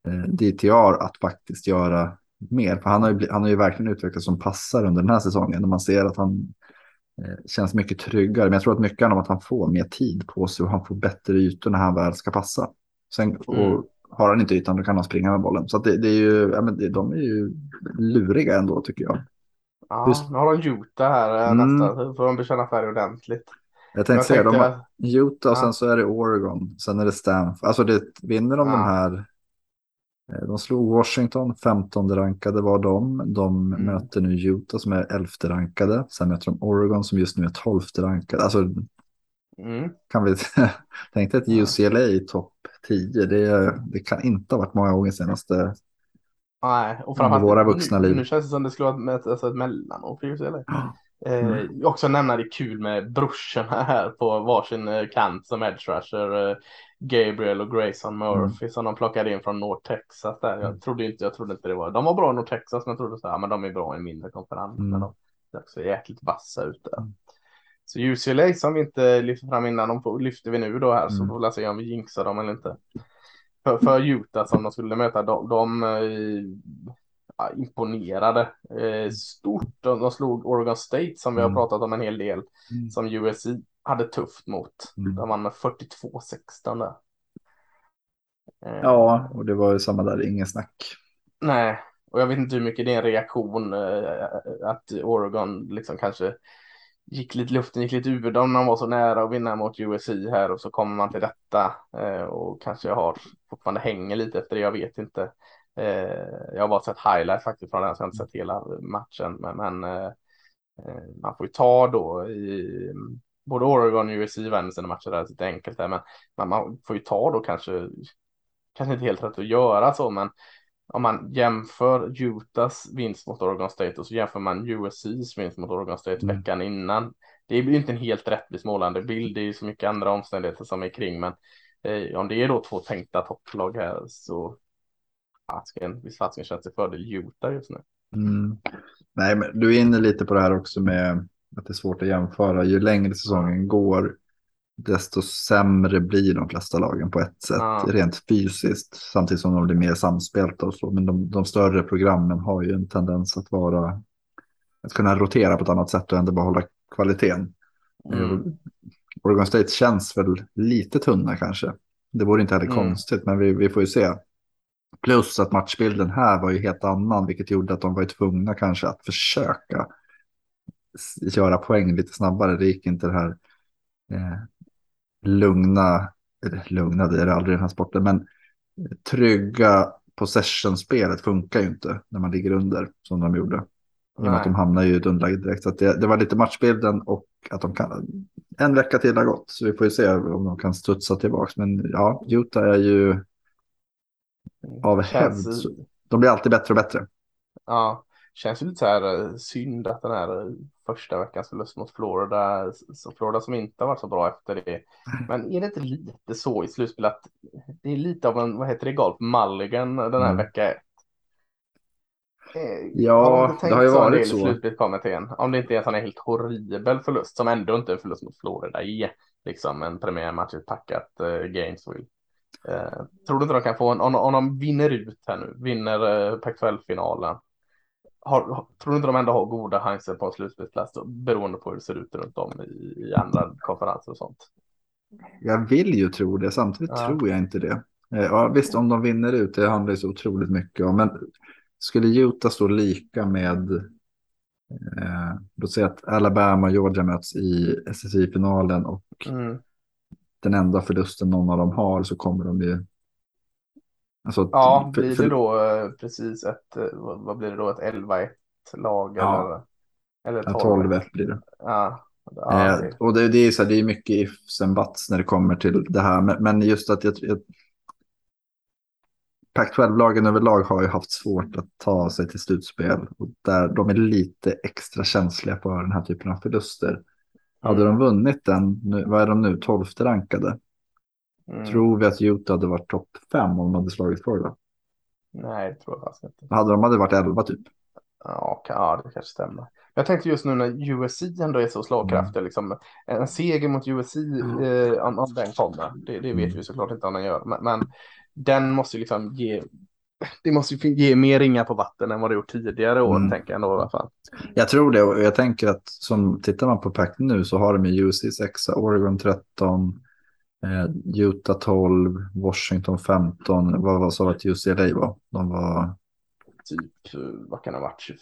eh, DTR att faktiskt göra mer. För han har ju, han har ju verkligen utvecklats som passare under den här säsongen. Och man ser att han, eh, känns mycket tryggare. Men jag tror att mycket handlar om att han får mer tid på sig och han får bättre ytor när han väl ska passa. Sen, och Mm har han inte ytan då kan han springa med bollen. Så det, det är ju, ja, men det, de är ju luriga ändå tycker jag. Ja, Just- nu har de Utah här eh, Mm. nästa. Så får de bekänna färg ordentligt. Jag tänkte Jag säga, de tänkte- har Utah och sen Ja. så är det Oregon. Sen är det Stanford. Alltså det, vinner de Ja. de här. eh, De slog Washington, 15 rankade var de. De Mm. möter nu Utah som är 11 rankade. Sen möter de Oregon som just nu är 12 rankade. Alltså Mm. kan vi tänka ett. UCLA i topp 10. Det, det kan inte ha varit många gånger senaste. Nej, och framförallt våra vuxna nu, liv. nu känns det som det skulle vara ett, alltså ett mellanår för UCLA. Eh, Mm. Också nämna det kul med brorsorna här på varsin eh, kant som edge rusher. Eh, Gabriel och Grayson Murphy som de plockade in från North Texas där. Jag Mm. trodde inte, jag trodde inte det var. De var bra i North Texas men jag trodde så här, men de är bra i en mindre konferens. Mm. Men de är också jäkligt vassa ut där. Så UCLA som vi inte lyfte fram innan, de lyfter vi nu då här så Mm. får vi se om vi jinxar dem eller inte. För, för Utah som de skulle möta, de, de eh, ja, imponerade eh, stort. De, de slog Oregon State som vi har Mm. pratat om en hel del, Mm. som USC hade tufft mot. Mm. De vann med 42-16 där. Eh, Ja, och det var ju samma där, ingen snack. Nej, och jag vet inte hur mycket det är en reaktion eh, att Oregon liksom kanske gick lite, luften gick lite ur dem när de var så nära att vinna mot USC här och så kommer man till detta eh, och kanske har fortfarande hänger lite efter det, jag vet inte. Eh, jag har bara sett highlights faktiskt från den, så jag har inte sett hela matchen, men, men eh, eh man får ju ta då i både Oregon och USC vann sina matcher där lite enkelt där, men man, man får ju ta då kanske, kanske inte helt rätt att göra så, men om man jämför Utahs vinst mot Oregon State och så jämför man USCs vinst mot Oregon State Mm. veckan innan. Det blir inte en helt rättvis målande bild. Det är ju så mycket andra omständigheter som är kring. Men eh, om det är då två tänkta topplag här så fasken, visst fasken känns det fördel Utah just nu. Mm. Nej, men du är inne lite på det här också med att det är svårt att jämföra. Ju längre säsongen går, desto sämre blir de flesta lagen på ett sätt, Ja. rent fysiskt. Samtidigt som de blir mer samspelta och så. Men de, de större programmen har ju en tendens att vara, att kunna rotera på ett annat sätt och ändå behålla kvaliteten. Mm. Eh, Oregon State känns väl lite tunna kanske. Det vore inte heller Mm. konstigt, men vi, vi får ju se. Plus att matchbilden här var ju helt annan, vilket gjorde att de var tvungna kanske att försöka göra poäng lite snabbare. Det gick inte det här eh, lugna, eller lugna, det är det aldrig i den här sporten, men trygga possession-spelet funkar ju inte när man ligger under som de gjorde. I och med att de hamnar ju i ett underläge direkt. Så det, det var lite matchbilden och att de kan... En vecka till har gått, så vi får ju se om de kan studsa tillbaka. Men ja, Utah är ju av hävd. De blir alltid bättre och bättre. Ja, känns ju lite så här eh, synd att den här eh, första veckans förlust mot Florida, så Florida som inte har varit så bra efter det. Men är det inte lite så i slutspel att det är lite av en, vad heter det, golf mulligan den här Mm. vecka ett? Eh, Ja, det har ju varit så. Slutspelskommittén, om det inte är en sån här helt horribel förlust som ändå inte är en förlust mot Florida är liksom en premiärmatch i ett packat eh, Gainesville. Eh, tror du inte de kan få en, om, om de vinner ut här nu, vinner eh, Pac-12-finalen, har, tror du inte de ändå har goda chanser på en slutspelsplats beroende på hur det ser ut runt om i, i andra konferenser och sånt? Jag vill ju tro det, samtidigt Ja. tror jag inte det. Eh, Ja, visst, om de vinner ut, det handlar ju så otroligt mycket om. Men skulle Utah stå lika med, eh, låt säga att Alabama och Georgia möts i SSI-finalen och Mm. den enda förlusten någon av dem har så kommer de ju... Alltså, Ja, blir för- det då eh, precis ett, eh, vad, blir det då, ett 11-1 lag Ja. eller, eller Ja, 12? 12 blir det. Ja, ja, Eh, det, och det, det är så här, det är mycket ifs and buts när det kommer till det här. Men, men just att jag, jag Pac-12-lagen överlag har ju haft svårt att ta sig till slutspel. Och där de är lite extra känsliga för den här typen av förluster. Hade Mm. de vunnit den, nu, vad är de nu, 12 rankade? Mm. Tror vi att Utah hade varit topp 5 om de hade slagit Florida? Nej, det tror jag faktiskt inte. Hade de hade varit 11 typ. Ja, det kanske stämmer. Jag tänkte just nu när USC ändå är så slagkraftig, liksom, en seger mot USC, eh, om, om den kommer, det, det vet Mm. vi såklart inte om den gör, men, men den måste ju liksom ge det måste ju ge mer ringar på vatten än vad det gjort tidigare år, Mm. tänker jag ändå i alla fall. Jag tror det och jag tänker att som tittar man på pack nu så har de ju UC 6, Oregon 13, eh, Utah 12, Washington 15. Vad var så att UCLA var? De var, Typ, eh, vad kan det ha varit? 20...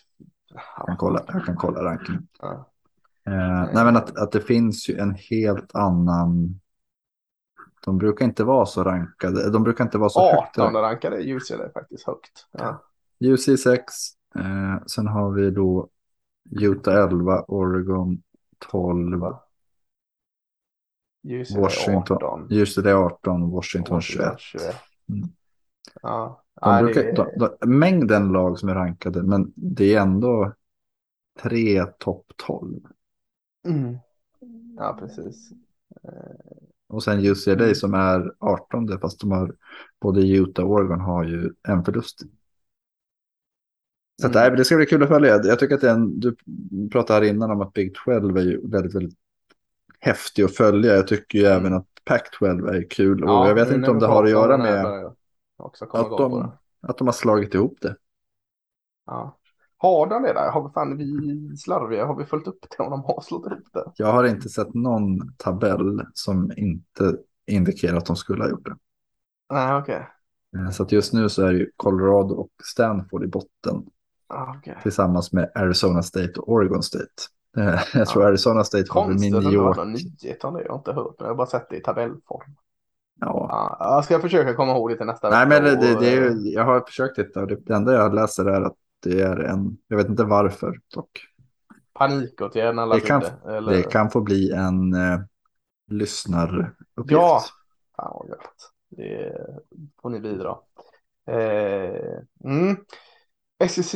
jag kan kolla, jag kan kolla rankingen. Ja. Eh, nej men att, att det finns ju en helt annan, de brukar inte vara så rankade, de brukar inte vara så högt 18 rankade UCLA faktiskt högt. Ja. UC 6, eh, sen har vi då Utah 11, Oregon 12, UCLA Washington, 18. UCLA 18, Washington 21. 21. Mm. Ja. De Ja, brukar, det- de, de, mängden lag som är rankade, men det är ändå tre topp 12. Mm. Ja, precis. Och sen UCLA som är 18, fast de har både Utah och Oregon har ju en förlust. Så Mm. nej, men det ska bli kul att följa. Jag tycker att det är en, du pratade här innan om att Big 12 är ju väldigt, väldigt häftig att följa. Jag tycker ju Mm. även att Pac-12 är kul. Och Ja, jag vet inte om det har att göra med att de, att de har slagit ihop det. Ja. Har de det där? Har vi fan vi slarviga? Har vi följt upp det om de har slått ihop det? Jag har inte sett någon tabell som inte indikerar att de skulle ha gjort det. Nej, okej. Eh, Så att just nu så är ju Colorado och Stanford i botten okej. tillsammans med Arizona State och Oregon State. Eh, Jag tror Ja. Arizona State har väl Konstigt New det York. någon nyhet om det. Jag har inte hört det. Jag har bara sett det i tabellform. Ja. Ja, jag ska försöka komma ihåg det till nästa Nej, men det, det, det är eh, ju, jag har försökt hitta och det, det enda jag läser är att det är en, jag vet inte varför dock. panikåtgärd när alla Det kan, trodde, eller? det kan få bli en eh, lyssnaruppgift. Ja. Fan vad gött. Det får ni bidra. Eh, mm. SEC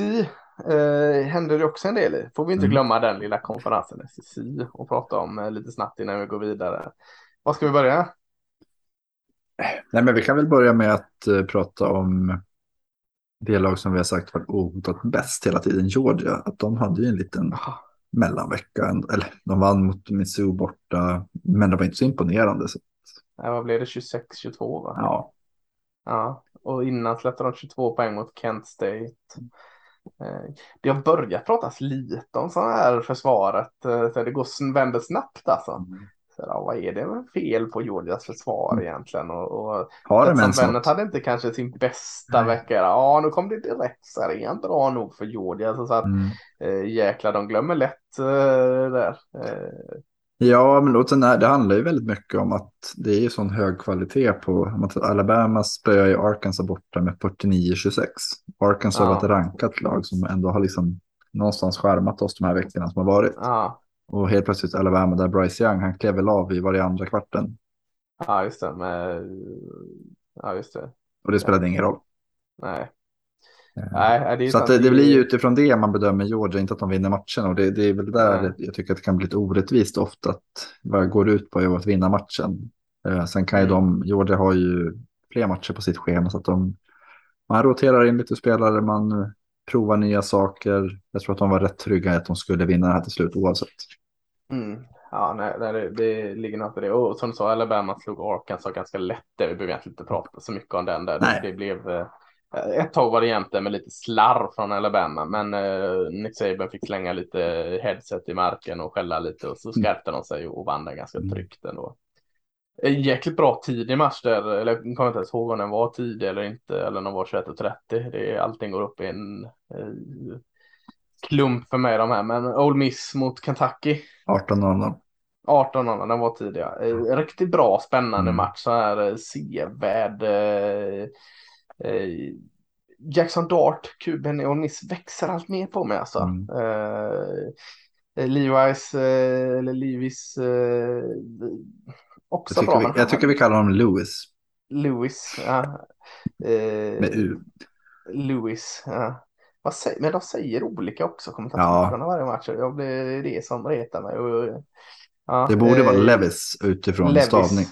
eh, händer det också en del i. Får vi inte Mm. glömma den lilla konferensen SEC och prata om eh, lite snabbt innan vi går vidare. Var ska vi börja? Nej, men vi kan väl börja med att eh, prata om det lag som vi har sagt var ohotat bäst hela tiden, Georgia. Att de hade ju en liten Ah, mellanvecka. Eller de vann mot Missou borta, men det var inte så imponerande. Så, nej, vad blev det? 26-22 va? ja. Ja, och innan släppte de 22 poäng mot Kent State. Eh, Det har börjat pratas lite om sådana här försvaret. eh, Så det går, vänder snabbt alltså. Så, ja, vad är det med fel på Georgias försvar egentligen? Och, och Har de Stetson ens Bennett hade inte kanske sin bästa Nej. vecka. Ja, nu kom det direkt. Så här, det är inte bra nog för Georgia. Så, så att Mm. eh, jäklar, de glömmer lätt eh, där. Eh, Ja, men är, det handlar ju väldigt mycket om att det är ju sån hög kvalitet på Alabama spöar ju Arkansas borta med 49-26. Arkansas har Ja. varit ett rankat lag som ändå har liksom någonstans skärmat oss de här veckorna som har varit. ja, Och helt plötsligt Alabama där Bryce Young, han klev väl av i varje andra kvarten. ja, just det. Med, ja, just det. Och det spelade ingen roll. Nej, nej det Så att det, det blir ju utifrån det man bedömer Georgia, inte att de vinner matchen. Och det, det är väl där Nej. jag tycker att det kan bli lite orättvist ofta att vad går ut på är att vinna matchen. Eh, sen kan ju Mm. de, Georgia har ju fler matcher på sitt schema så att de, man roterar in lite spelare, man eh, provar nya saker. Jag tror att de var rätt trygga i att de skulle vinna det här till slut oavsett. Mm. Ja, nej, nej, det, det ligger något i det. Och som du sa, Alabama slog Arkansas ganska lätt. där. Vi behöver egentligen inte prata så mycket om den där. Det, det blev, eh, ett tag var det egentligen med lite slarv från Alabama, men eh, Nick Saban fick slänga lite headset i marken och skälla lite och så skärpte de sig och vann den ganska Mm. tryggt ändå. En jäkligt bra tidig match där, eller jag kommer inte ens ihåg om den var tidig eller inte, eller om den var 21.30. Det är, allting går upp i en eh, klump för mig de här, men Ole Miss mot Kentucky. 18-0. 18 0 den var tidiga. Eh, Riktigt bra, spännande Mm. match. Så här eh, sevärd. Eh, Jackson Dart, kuben i Ole Miss, växer allt mer på mig alltså. Mm. Eh, eh, Levi's, eh, eller Levis, eh, också Jag bra. vi, jag tycker vi kallar honom Lewis Lewis, ja. Eh, med U. Lewis, ja. Vad säger, men de säger olika också, kommentatorerna varje match. Jag blir, det är det som retar mig. Och, ja, Det borde vara eh, Levis utifrån Levis, stavning.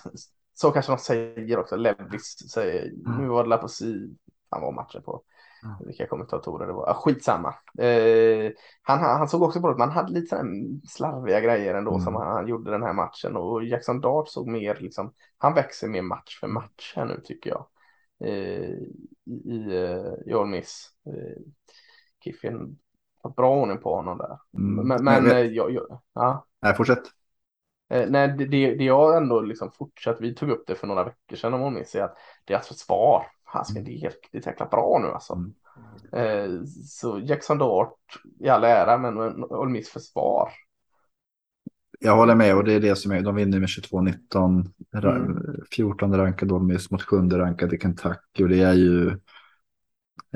Så kanske de säger också. Levis säger, Mm. nu var det på si, han var matchen på. Mm. Vilka kommentatorer det var. Ah, skitsamma. Eh, han, han såg också bra ut, man hade lite sådana slarviga grejer ändå Mm. som han, han gjorde den här matchen. Och Jackson Dart såg mer liksom, han växer mer match för match här nu tycker jag. i, i, i Ole Miss. Kiffin har bra ordning på honom där. Mm. Men, men jag, jag, jag, ja. Nej, fortsätt. Nej, det, det jag ändå liksom fortsatt, vi tog upp det för några veckor sedan om Miss, är att deras försvar, han ska det är riktigt jäkla bra nu alltså. Mm. Eh, så Jackson Dart i all ära, men Ole Miss försvar jag håller med och det är det som är, de vinner med 22-19, mm. 14 rankade Ole Miss mot 7 rankade Kentucky och det är ju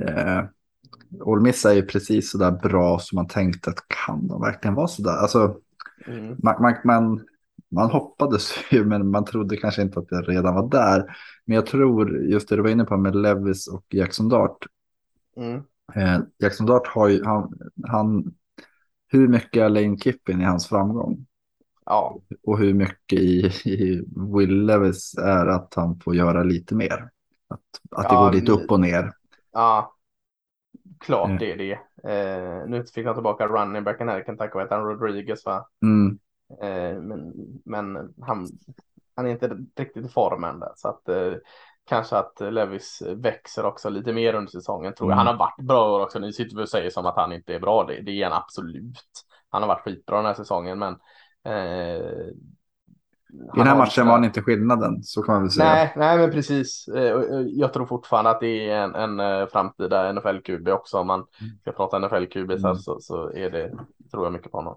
eh, Ole Miss är ju precis så där bra som man tänkte att kan de verkligen vara så där? Alltså, mm. man, man, man, man, hoppades ju men man trodde kanske inte att det redan var där. Men jag tror just det du var inne på med Levis och Jackson Dart. Mm. Eh, Jackson Dart har ju, han, han, hur mycket är Lane Kippin i hans framgång? Ja. Och hur mycket i, i Will Levis är att han får göra lite mer. Att, att det ja, går lite upp och ner. Ja, klart mm. det är det. Eh, nu fick jag tillbaka running backen här i Kentucky, vad heter han, Rodriguez va? Mm. Eh, men men han, han är inte riktigt i formen där så att eh, kanske att Levis växer också lite mer under säsongen tror jag. Mm. Han har varit bra också. Ni sitter och säger som att han inte är bra. Det, det är han absolut. Han har varit skitbra den här säsongen, men Eh, I den här matchen var han inte skillnaden, så kan man väl säga. Nej, nej men precis. Eh, jag tror fortfarande att det är en, en framtida NFL-QB också. Om man mm. ska prata NFL-QB mm. så, så är det, tror jag mycket på honom.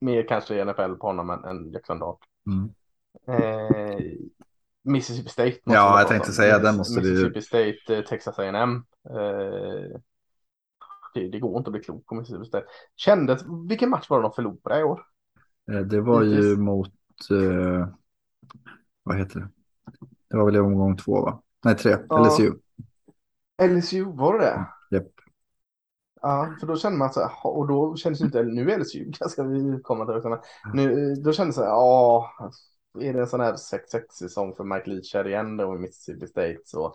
Mer kanske NFL på honom än, än Jackson Dart. Mm. Eh, Mississippi State. ja, jag tänkte säga den måste Mississippi vi... State, Texas A&M. Eh, det, det, går inte att bli klok på Mississippi State. Kändes, vilken match var det de förlorade i år? Eh, det var ju mot, eh, vad heter det? Det var väl i omgång två va? Nej, tre, ja. LSU. LSU, var det det? Ja, för då känner man så här, och då känns inte, nu är LSU ganska vi komma till men nu, då kändes det så här, ja, är det en sån här 6-6 säsong för Mike Leach här igen då i Mississippi State så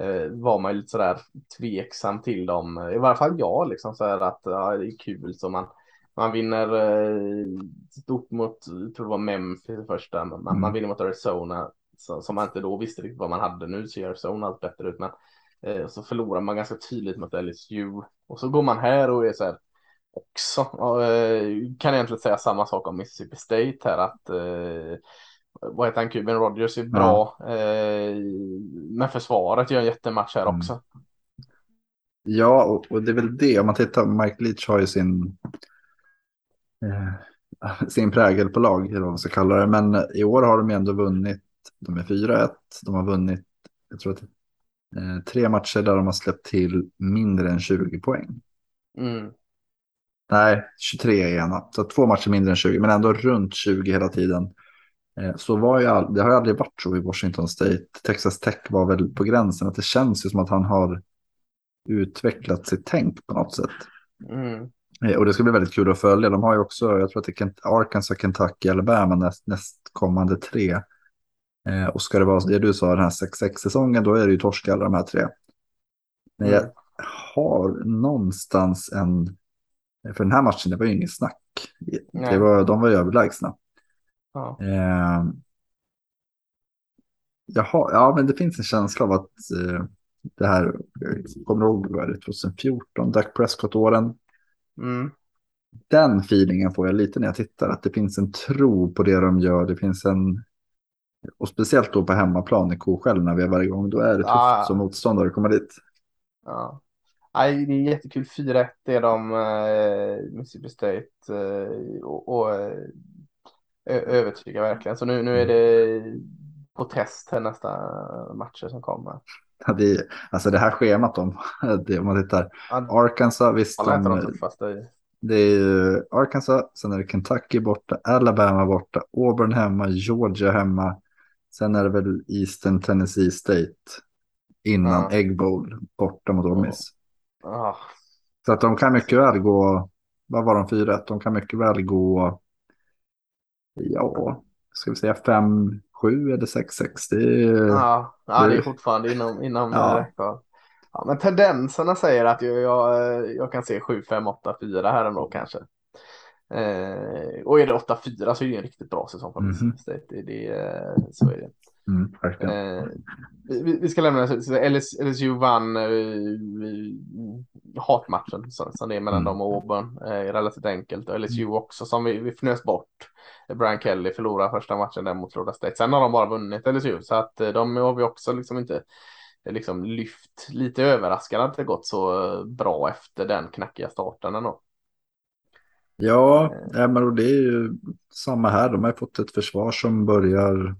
eh, var man ju lite sådär tveksam till dem, i varje fall jag liksom så här att ja, det är kul så man man vinner eh, stort mot, jag tror det var Memphis första, man, mm. man vinner mot Arizona så, som man inte då visste riktigt vad man hade. Nu ser Arizona allt bättre ut, men eh, så förlorar man ganska tydligt mot LSU och så går man här och är så här också. Och, eh, kan egentligen säga samma sak om Mississippi State här att eh, vad heter han, Cuban Rogers är bra, ja. eh, men försvaret gör en jättematch här mm. också. Ja, och, och, det är väl det, om man tittar, Mike Leach har ju sin eh, sin prägel på lag, eller vad man ska kalla det. Men i år har de ändå vunnit, de är 4-1, de har vunnit, jag tror att eh, tre matcher där de har släppt till mindre än 20 poäng. Mm. Nej, 23 är ena, så två matcher mindre än 20, men ändå runt 20 hela tiden. Eh, så var ju all, det har ju aldrig varit så i Washington State. Texas Tech var väl på gränsen att det känns ju som att han har utvecklat sitt tänk på något sätt. Mm. Eh, och det ska bli väldigt kul att följa. De har ju också, jag tror att det är Arkansas, Kentucky, Alabama näst, nästkommande tre. Eh, och ska det vara det du sa, den här 6-6-säsongen, då är det ju torsk alla de här tre. Men jag mm. har någonstans en, för den här matchen, det var ju ingen snack. Det var, de var ju överlägsna. Ja. Eh, jaha, ja, men det finns en känsla av att eh, det här, kommer ihåg, vad det 2014, Dak Prescott-åren, Mm. Den feelingen får jag lite när jag tittar, att det finns en tro på det de gör. Det finns en, och speciellt då på hemmaplan i Koskällen när vi är varje gång, då är det tufft ah. som motståndare att komma dit. Ja. Nej, det är jättekul. 4-1 är de, eh, Mississippi State eh, och, och eh, övertygar verkligen. Så nu, nu är det på test här nästa matcher som kommer. Ja, det, alltså det här schemat om, det, om man tittar. Arkansas, visst. De, det är Arkansas, sen är det Kentucky borta, Alabama borta, Auburn hemma, Georgia hemma. Sen är det väl Eastern Tennessee State innan ja. Egg Bowl borta mot Ole Miss. Ja. Så att de kan mycket väl gå, vad var de, 4 De kan mycket väl gå, ja, ska vi säga 5 7 eller 6-6. Det, ja, ja, det är fortfarande inom, inom ja. räckhåll. Ja, men tendenserna säger att jag, jag, jag kan se 7, 5, 8, 4 här ändå kanske. Eh, och är det 8-4 så är det en riktigt bra säsong för mm -hmm. det, det, så är det. Mm, eh, vi, vi, ska lämna LS, LSU vann eh, hatmatchen som det är mellan mm. dem och Auburn. Eh, relativt enkelt. Och LSU också som vi, vi fnös bort. Brian Kelly förlorade första matchen där mot Florida State. Sen har de bara vunnit LSU så att eh, de har vi också liksom inte eh, liksom lyft. Lite överraskande att det gått så eh, bra efter den knackiga starten ändå. Ja, ja men det är ju samma här. De har fått ett försvar som börjar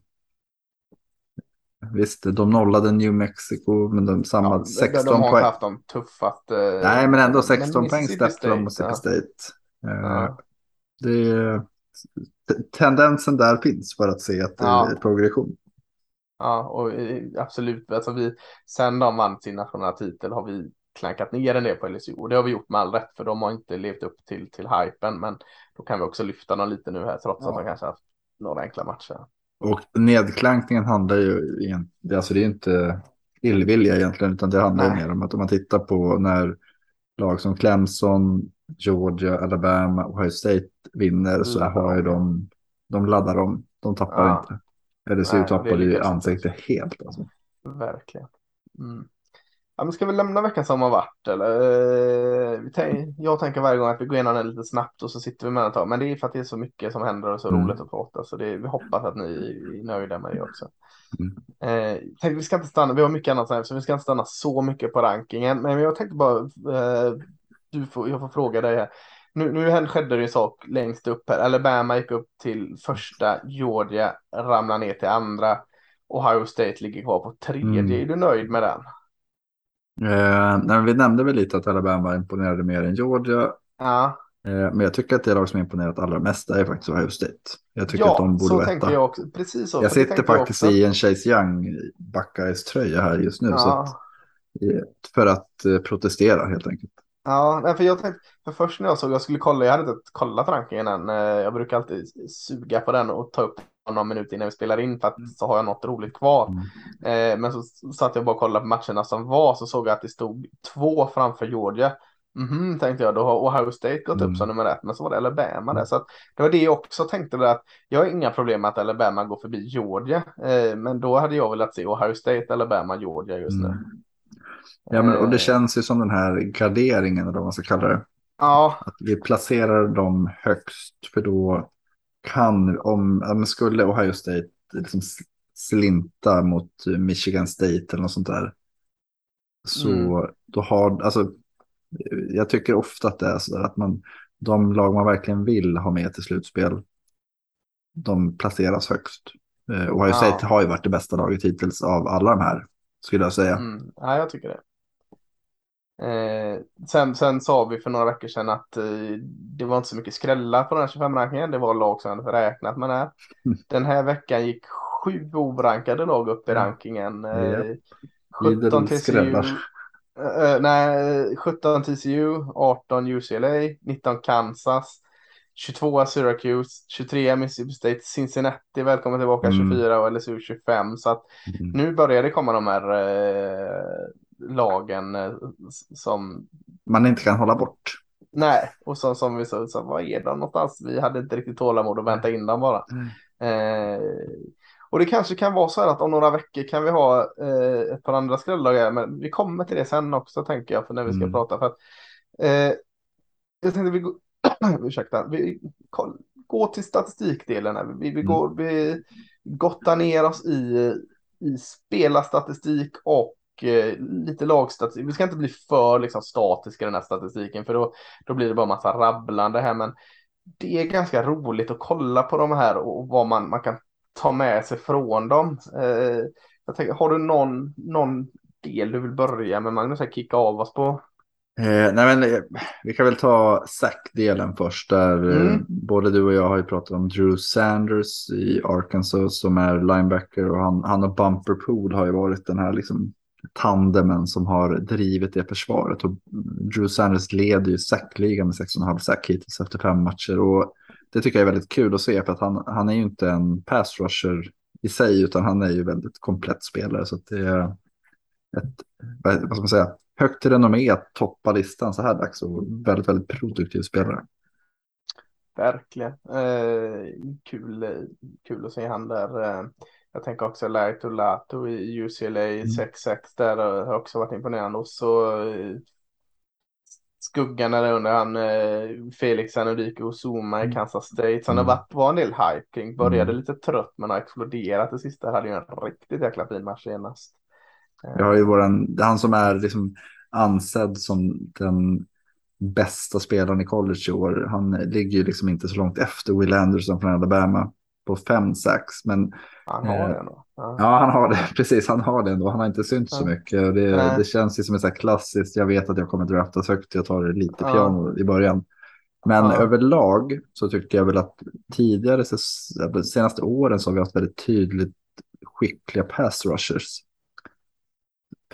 Visst, de nollade New Mexico, men de samma ja, 16 poäng. De har haft de tuffaste. Nej, men ändå 16 poäng släppte de Mississippi State. Ja. Det är, tendensen där finns för att se att det ja. är progression. Ja, och absolut. Alltså vi, sen de vann sin nationella titel har vi klankat ner en del på LSU och det har vi gjort med all rätt för de har inte levt upp till, till hypen. Men då kan vi också lyfta dem lite nu här trots ja. att de kanske haft några enkla matcher. Och nedklankningen handlar ju, alltså det är inte illvilja egentligen, utan det handlar Nej. mer om att om man tittar på när lag som Clemson, Georgia, Alabama och Ohio State vinner så mm. har ju de, de laddar om, de tappar ja. inte. LSU tappade ju ansiktet helt. Alltså. Verkligen. Mm. Ja, men ska vi lämna veckan som har varit eller? Eh, jag tänker varje gång att vi går igenom den lite snabbt och så sitter vi med ett tag. Men det är för att det är så mycket som händer och så mm. roligt att prata. Så det, vi hoppas att ni är nöjda med det också. Mm. Eh, tänkte, vi ska inte stanna, vi har mycket annat så vi ska inte stanna så mycket på rankingen. Men jag tänkte bara, eh, du får, jag får fråga dig här. Nu, nu skedde det en sak längst upp här. Alabama gick upp till första, Georgia ramlar ner till andra. Ohio State ligger kvar på tredje. Mm. Är du nöjd med den? Eh, nej, vi nämnde väl lite att Alabama imponerade mer än Georgia. Ja. Eh, men jag tycker att det lag som imponerat allra mest är faktiskt Ohio State. Jag tycker ja, att de borde så tänker jag också. Precis så. Jag sitter faktiskt jag i en Chase Young Buckeyes tröja här just nu. Ja. Så att, för att eh, protestera helt enkelt. Ja, för jag tänkte, för först när jag såg, jag skulle kolla, jag hade inte kollat rankingen än. Eh, jag brukar alltid suga på den och ta upp någon minut innan vi spelar in för att mm. så har jag något roligt kvar. Mm. Eh, men så satt jag bara och kollade på matcherna som var så såg jag att det stod två framför Georgia. Mm -hmm, tänkte jag, då har Ohio State gått mm. upp som nummer ett, men så var det Alabama där. Så att det var det jag också tänkte där, att jag har inga problem med att Alabama går förbi Georgia, eh, men då hade jag velat se Ohio State, Alabama, Georgia just nu. Mm. Ja, men, och det eh. känns ju som den här graderingen, eller vad man ska kalla det. Ja. Att vi placerar dem högst, för då kan, om, om skulle Ohio State liksom slinta mot Michigan State eller något sånt där. Så mm. då har, alltså, jag tycker ofta att det är så att man, de lag man verkligen vill ha med till slutspel, de placeras högst. Eh, Ohio ja. State har ju varit det bästa laget hittills av alla de här, skulle jag säga. Mm. Ja, jag tycker det. Eh, sen, sen sa vi för några veckor sedan att eh, det var inte så mycket skrällar på den här 25-rankingen. Det var lag som hade räknat med det. Här. Mm. Den här veckan gick sju obrankade lag upp i rankingen. Eh, 17 TCU. Eh, nej, 17 TCU, 18 UCLA, 19 Kansas, 22 Syracuse, 23 Mississippi State, Cincinnati, välkommen tillbaka, mm. 24 och LSU 25. Så att mm. nu börjar det komma de här eh, lagen eh, som man inte kan hålla bort. Nej, och så, som vi sa, så, vad är de någonstans? Vi hade inte riktigt tålamod att vänta in dem bara. Mm. Eh, och det kanske kan vara så här att om några veckor kan vi ha eh, ett par andra skrällar, men vi kommer till det sen också tänker jag, för när vi ska mm. prata. För att, eh, jag tänkte vi, går, ursäkta, vi går till statistikdelen. Här. Vi, vi, mm. går, vi gottar ner oss i, i spelarstatistik och eh, lite lagstatistik. Vi ska inte bli för liksom, statiska i den här statistiken för då, då blir det bara massa rabblande här. Men det är ganska roligt att kolla på de här och vad man, man kan ta med sig från dem. Eh, jag tänker, har du någon, någon del du vill börja med Magnus? Här, kicka av oss på? Eh, nej men, eh, vi kan väl ta Zack-delen först. Där eh, mm. både du och jag har ju pratat om Drew Sanders i Arkansas som är linebacker och han, han och Bumper Pool har ju varit den här liksom tandemen som har drivit det försvaret. Och Drew Sanders leder ju sackligan med 6,5 sack hittills efter fem matcher. Och det tycker jag är väldigt kul att se för att han, han är ju inte en pass rusher i sig utan han är ju väldigt komplett spelare. Så det är ett, vad ska man säga, högt renommé att toppa listan så här dags och väldigt, väldigt produktiv spelare. Verkligen. Eh, kul, kul att se han där. Eh, jag tänker också Laito Lato i UCLA Mm. 6-6 där har också varit imponerande. Och så eh, skuggan där under han eh, Felix Anudike och Zuma i Mm. Kansas State. Så han har Mm. varit var en del hype kring. Började Mm. lite trött men har exploderat det sista. Hade ju en riktigt jäkla fin match senast. Vi har ju våran, han som är liksom ansedd som den bästa spelaren i college i år. Han ligger ju liksom inte så långt efter Will Anderson från Alabama på 5-6. Men Han har Eh, det ändå. Ja. ja, han har det. Precis, han har det ändå. Han har inte synts så Ja. mycket. Det, Nej. det känns ju som ett så här klassiskt. Jag vet att jag kommer draftas högt. Jag tar det lite Ja. piano i början. Men överlag så tycker jag väl att tidigare, de senaste åren så har vi haft väldigt tydligt skickliga pass rushers.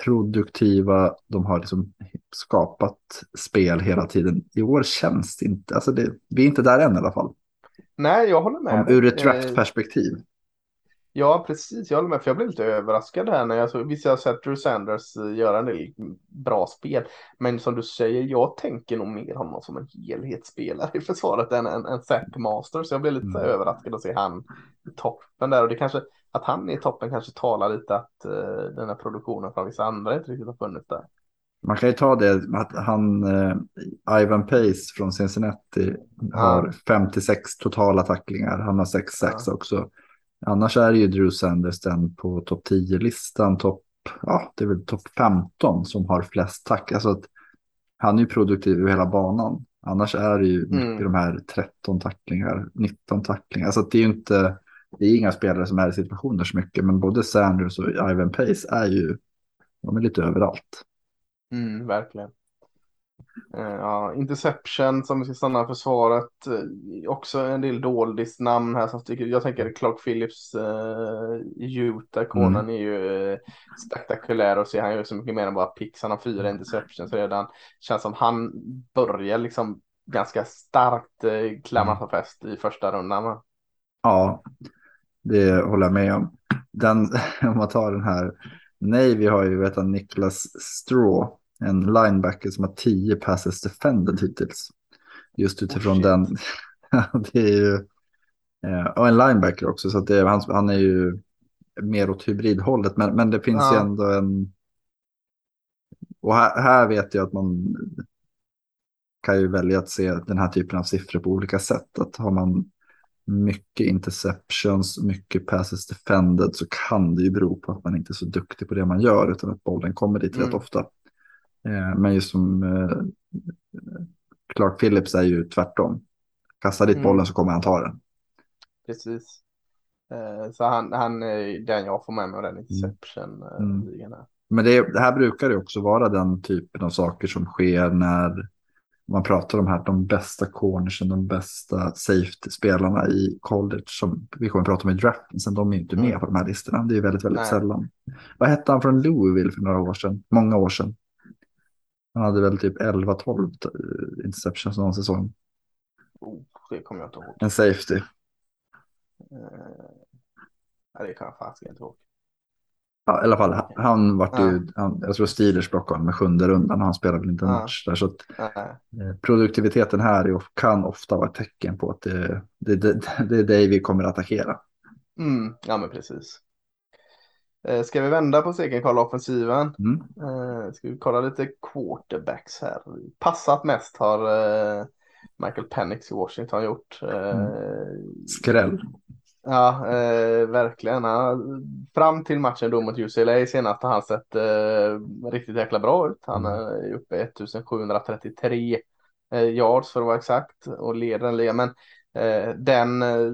Produktiva, de har liksom skapat spel hela tiden. I år känns det inte, alltså det, vi är inte där än i alla fall. Nej, jag håller med. Om, ur ett draftperspektiv. Ja, precis. Jag håller med. För jag blev lite överraskad här när jag såg. Visst, jag har sett Drew Sanders eh, göra en del bra spel. Men som du säger, jag tänker nog mer honom som en helhetsspelare i försvaret än en, en Zach Master. Så jag blev lite Mm. överraskad att se han i toppen där. Och det kanske, att han är i toppen kanske talar lite att uh, den här produktionen från vissa andra inte riktigt har funnits där. Man kan ju ta det att han, eh, Ivan Pace från Cincinnati har 56 totala tacklingar. Han har 6-6 också. Annars är det ju Drew Sanders den på topp 10-listan, topp, ja det är väl topp 15 som har flest tack. Alltså att han är ju produktiv över hela banan. Annars är det ju mycket Mm. de här 13 tacklingar, 19 tacklingar. Alltså det är ju inte, det är inga spelare som är i situationer så mycket, men både Sanders och Ivan Pace är ju, de är lite överallt. Mm, verkligen. Eh, ja, Interception som vi ska stanna försvaret. eh, också en del doldisnamn här som sticker Jag tänker Clark Phillips uh, i Utah. Konan är ju eh, spektakulär och se. Han gör så mycket mer än bara picks. Han har fyra interceptions redan. Känns som han börjar liksom ganska starkt uh, klamra sig fäst i första rundan. Ja, det håller jag med om. Den, om man tar den här. Nej, vi har ju vet Niklas Straw, en linebacker som har 10 passes defended hittills. Just utifrån shit. den. det är ju, eh, och en linebacker också, så att det, han, han är ju mer åt hybridhållet. Men, men det finns ju Ja. ändå en... Och här, här vet jag att man kan ju välja att se den här typen av siffror på olika sätt. Att har man mycket interceptions, mycket passes defended så kan det ju bero på att man inte är så duktig på det man gör utan att bollen kommer dit rätt Mm. ofta. Eh, men just som eh, Clark Phillips är ju tvärtom. Kasta dit Mm. bollen så kommer han ta den. Precis. Eh, så han, han är den jag får med mig av den interception. Mm. ligan här. Men det, det här brukar ju också vara den typen av saker som sker när man pratar om här, de bästa cornersen, de bästa safety-spelarna i college som vi kommer att prata om i draften. Sen de är inte med Mm. på de här listorna. Det är ju väldigt, väldigt Nej. sällan. Vad hette han från Louisville för några år sedan? Många år sedan. Han hade väl typ 11-12 eh, interceptions någon säsong. Oh, det kommer jag inte ihåg. En safety. Eh, det kan jag faktiskt inte ihåg. Ja, i alla fall, han, han vart Ja. ju, han, jag tror Steelers plockade honom med sjunde rundan och han spelade väl inte en Ja. match där. Så att. Eh, Produktiviteten här är, kan ofta vara ett tecken på att det, det, det, det är dig vi kommer att attackera. Mm, ja men precis. Eh, ska vi vända på steken kolla offensiven? Mm. Eh, ska vi kolla lite quarterbacks här. Passat mest har eh, Michael Penix i Washington gjort. Eh, Skräll. Ja, eh, verkligen. Han, fram till matchen då mot UCLA senast har han sett eh, riktigt jäkla bra ut. Han Mm. är uppe i 1733 eh, yards för att vara exakt och leder den ligan. Men den eh,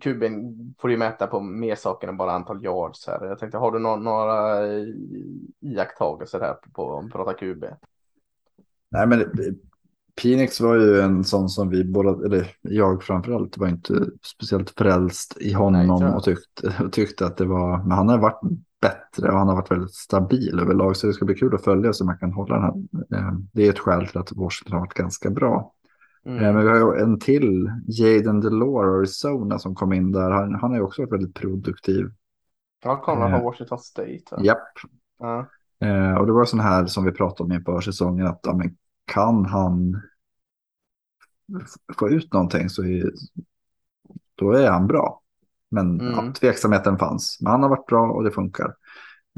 kuben får ju mäta på mer saker än bara antal yards här. Jag tänkte, har du nå- några eh, iakttagelser här på, vi pratar QB? Nej, men Phoenix var ju en sån som vi båda, eller jag framförallt, var inte speciellt frälst i Nej, honom jag. och tyckte, och tyckte att det var, men han har varit bättre och han har varit väldigt stabil överlag. Så det ska bli kul att följa så man kan hålla den här. Eh, Det är ett skäl till att Washington har varit ganska bra. Eh, Mm. Men vi har ju en till, Jaden Delore, Arizona, som kom in där. Han, han har ju också varit väldigt produktiv. Kommer eh, från Washington State. Japp. Ja. Eh, och det var sån här som vi pratade om inför säsongen, att ja, men kan han få ut någonting så är, då är han bra. Men Mm. ja, tveksamheten fanns. Men han har varit bra och det funkar.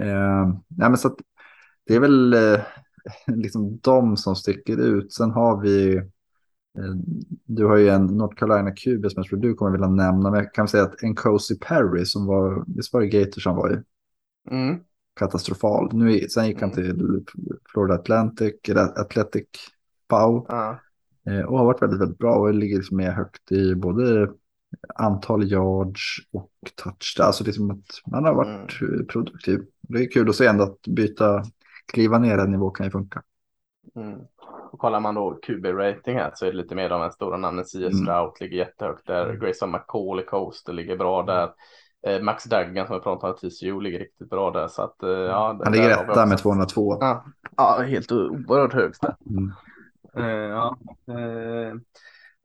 Eh, nej, men så att, det är väl eh, liksom de som sticker ut. Sen har vi, eh, du har ju en North Carolina QB som jag tror du kommer vilja nämna. Men jag kan säga att en Cozy Perry som var, visst var det Gators han var i? Mm. Katastrofal. Nu, sen gick han till Florida Atlantic, eller Athletic Pau. Eh, och har varit väldigt, väldigt bra och ligger liksom med högt i både antal yards och touchdown. Alltså liksom att man har varit eh, produktiv. Det är kul att se ändå att byta, kliva ner en nivå kan ju funka. Mm. Och kollar man då QB-rating här så är det lite mer de här stora namnen. CS Mm. Strout ligger jättehögt där. Grayson McCall i Coaster ligger bra där. Eh, Max Duggan som vi pratade om TCU ligger riktigt bra där. Så att, eh, ja, Han ligger där också- med 202. Ja, ja helt oerhört högt där. Mm. Eh, ja. eh,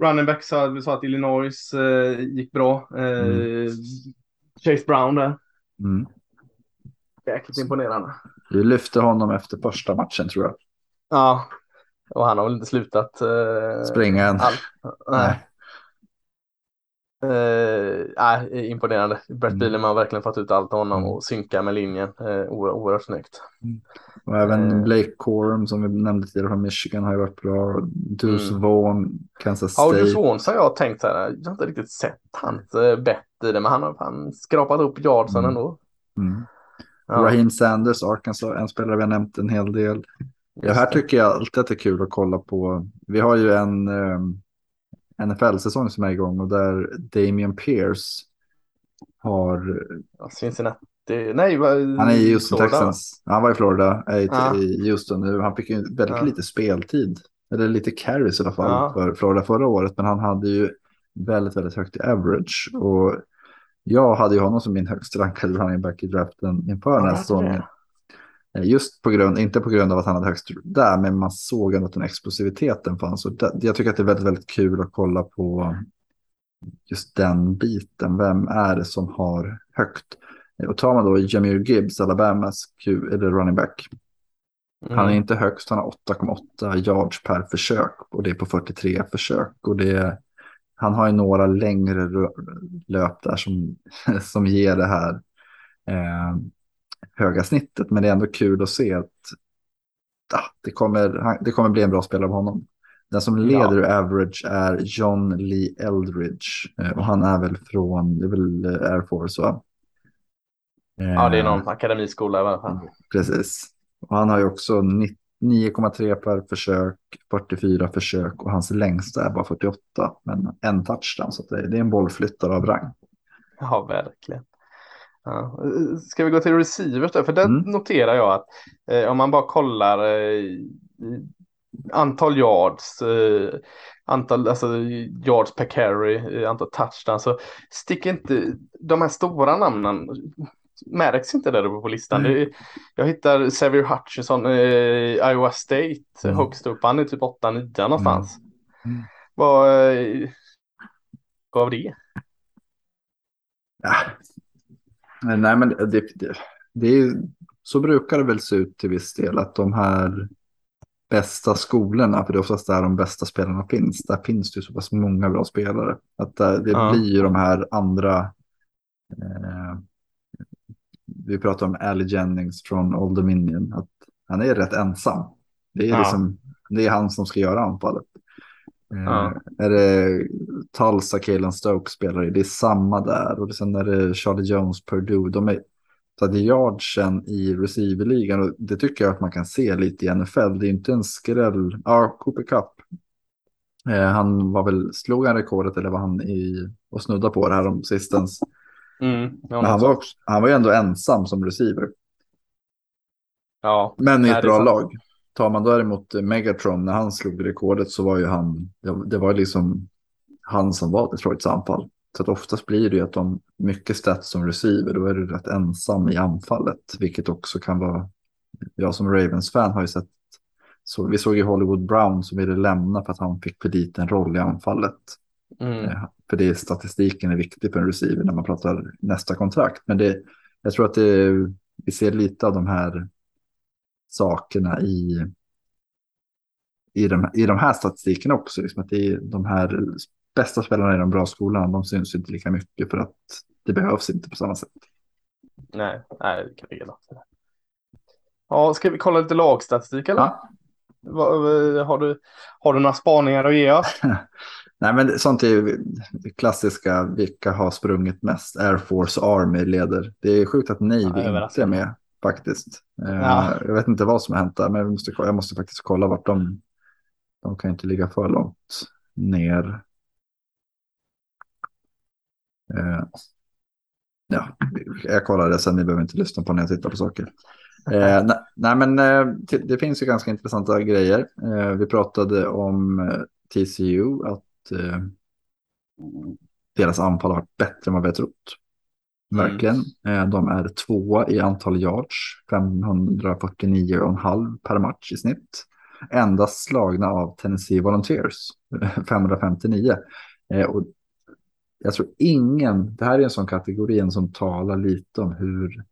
running back sa vi sa att Illinois eh, gick bra. Eh, Mm. Chase Brown där. Mm. Jäkligt imponerande. Vi lyfte honom efter första matchen tror jag. Ja, och han har väl inte slutat eh, Springa än. allt. Nej. Eh, nej, imponerande. Brett Mm. Bielema har verkligen fått ut allt av honom Mm. och synka med linjen. Eh, oer- oerhört snyggt. Och även Eh. Blake Corum som vi nämnde tidigare från Michigan har ju varit bra. Deuce Mm. Vaughn, Kansas Ja, State. Deuce Vaughn har jag tänkt så här, jag har inte riktigt sett hans eh, bett i det, men han har fan skrapat upp yardsen Mm. ändå. Mm. Ja, Raheem Sanders, Arkansas, en spelare vi har nämnt en hel del. Det här tycker jag alltid att det är kul att kolla på. Vi har ju en um, NFL-säsong som är igång och där Damian Pierce har, Ja, Cincinnati, nej, vad- han är i Houston Florida? Texans. Han var i Florida, är i, Ja. i Houston nu. Han fick ju väldigt Ja. lite speltid. Eller lite carries i alla fall Ja. för Florida förra året. Men han hade ju väldigt, väldigt högt i average. Och jag hade ju honom som min högst rankade running back i draften inför den här Ja, säsongen. Eh, Just på grund, inte på grund av att han hade högst där, men man såg ändå att den explosiviteten fanns. Och det, jag tycker att det är väldigt, väldigt kul att kolla på just den biten. Vem är det som har högt? Eh, Och tar man då Jameer Gibbs, Alabamas Q, eller running back. Han är Mm. inte högst, han har 8,8 yards per försök och det är på 43 försök. Och det han har ju några längre löp där som, som ger det här eh, höga snittet. Men det är ändå kul att se att ah, det, kommer, det kommer bli en bra spelare av honom. Den som leder i average är John Lee Eldridge eh, och han är väl från, det är väl eh, Air Force va? Ja, det är Eh, någon akademiskola i alla fall. Precis. Och han har ju också 9 9,3 per försök, 44 försök och hans längsta är bara 48. Men en touchdown, så det är en bollflyttare av rang. Ja, verkligen. Ja. Ska vi gå till receivers där? För där Mm. noterar jag att eh, om man bara kollar eh, antal yards, eh, antal alltså, yards per carry, eh, antal touchdowns så sticker inte de här stora namnen märks inte där uppe på listan. Är, jag hittar Xavier Hutchinson, eh, Iowa State, Mm. högst upp. Han är typ 8-9 någonstans. Mm. Vad eh, gav det? Ja. Nej, men det, det, det är ju, så brukar det väl se ut till viss del att de här bästa skolorna, för det är oftast där de bästa spelarna finns, där finns det ju så pass många bra spelare. Att det, det Ja. blir ju de här andra, eh, vi pratar om Ali Jennings från Old Dominion, att han är rätt ensam. Det är, Ja. liksom, det är han som ska göra anfallet. Eh, Ja. Är det Tulsa, Kalen Stokes spelar i, det är samma där. Och sen är det Charlie Jones, Purdue. De är, att yardsen i receiverligan, och det tycker jag att man kan se lite i NFL. Det är inte en skräll. Ja, Cooper Cup. Eh, han var väl, slog han rekordet eller var han i och snudda på det här om sistens. Mm, Men han var, också, han var ju ändå ensam som receiver. ja. Men i ett bra lag. Tar man däremot Megatron, när han slog rekordet så var ju han, det, var liksom han som var Detroits anfall. Så att oftast blir det ju att de mycket stats som receiver, då är du rätt ensam i anfallet. Vilket också kan vara, jag som Ravens-fan har ju sett, så, vi såg ju Hollywood Brown som ville lämna för att han fick för liten roll i anfallet. Mm. Eh, För det, statistiken är viktig för en receiver när man pratar nästa kontrakt. Men det, jag tror att det, vi ser lite av de här sakerna i, i, de, i de här statistikerna också. Liksom att det är de här bästa spelarna i de bra skolorna, de syns inte lika mycket för att det behövs inte på samma sätt. Nej, nej, det kan vi gilla. Ja, ska vi kolla lite lagstatistik eller? Ja. Har du, har du några spaningar att ge oss? Nej, men sånt är ju klassiska, vilka har sprungit mest? Air Force Army leder. Det är sjukt att Navy ja, inte är med faktiskt. Eh, ja. Jag vet inte vad som har hänt där, men jag måste, jag måste faktiskt kolla vart de... De kan inte ligga för långt ner. Eh, ja, jag kollar det sen, ni behöver inte lyssna på när jag tittar på saker. Eh, nej, nej, men eh, det finns ju ganska intressanta grejer. Eh, vi pratade om TCU, att deras anfall har varit bättre än vad vi har trott. Verkligen. Mm. de är tvåa i antal yards, 549,5 per match i snitt. Endast slagna av Tennessee Volunteers, 559. och jag tror ingen, det här är en sån kategori som talar lite om hur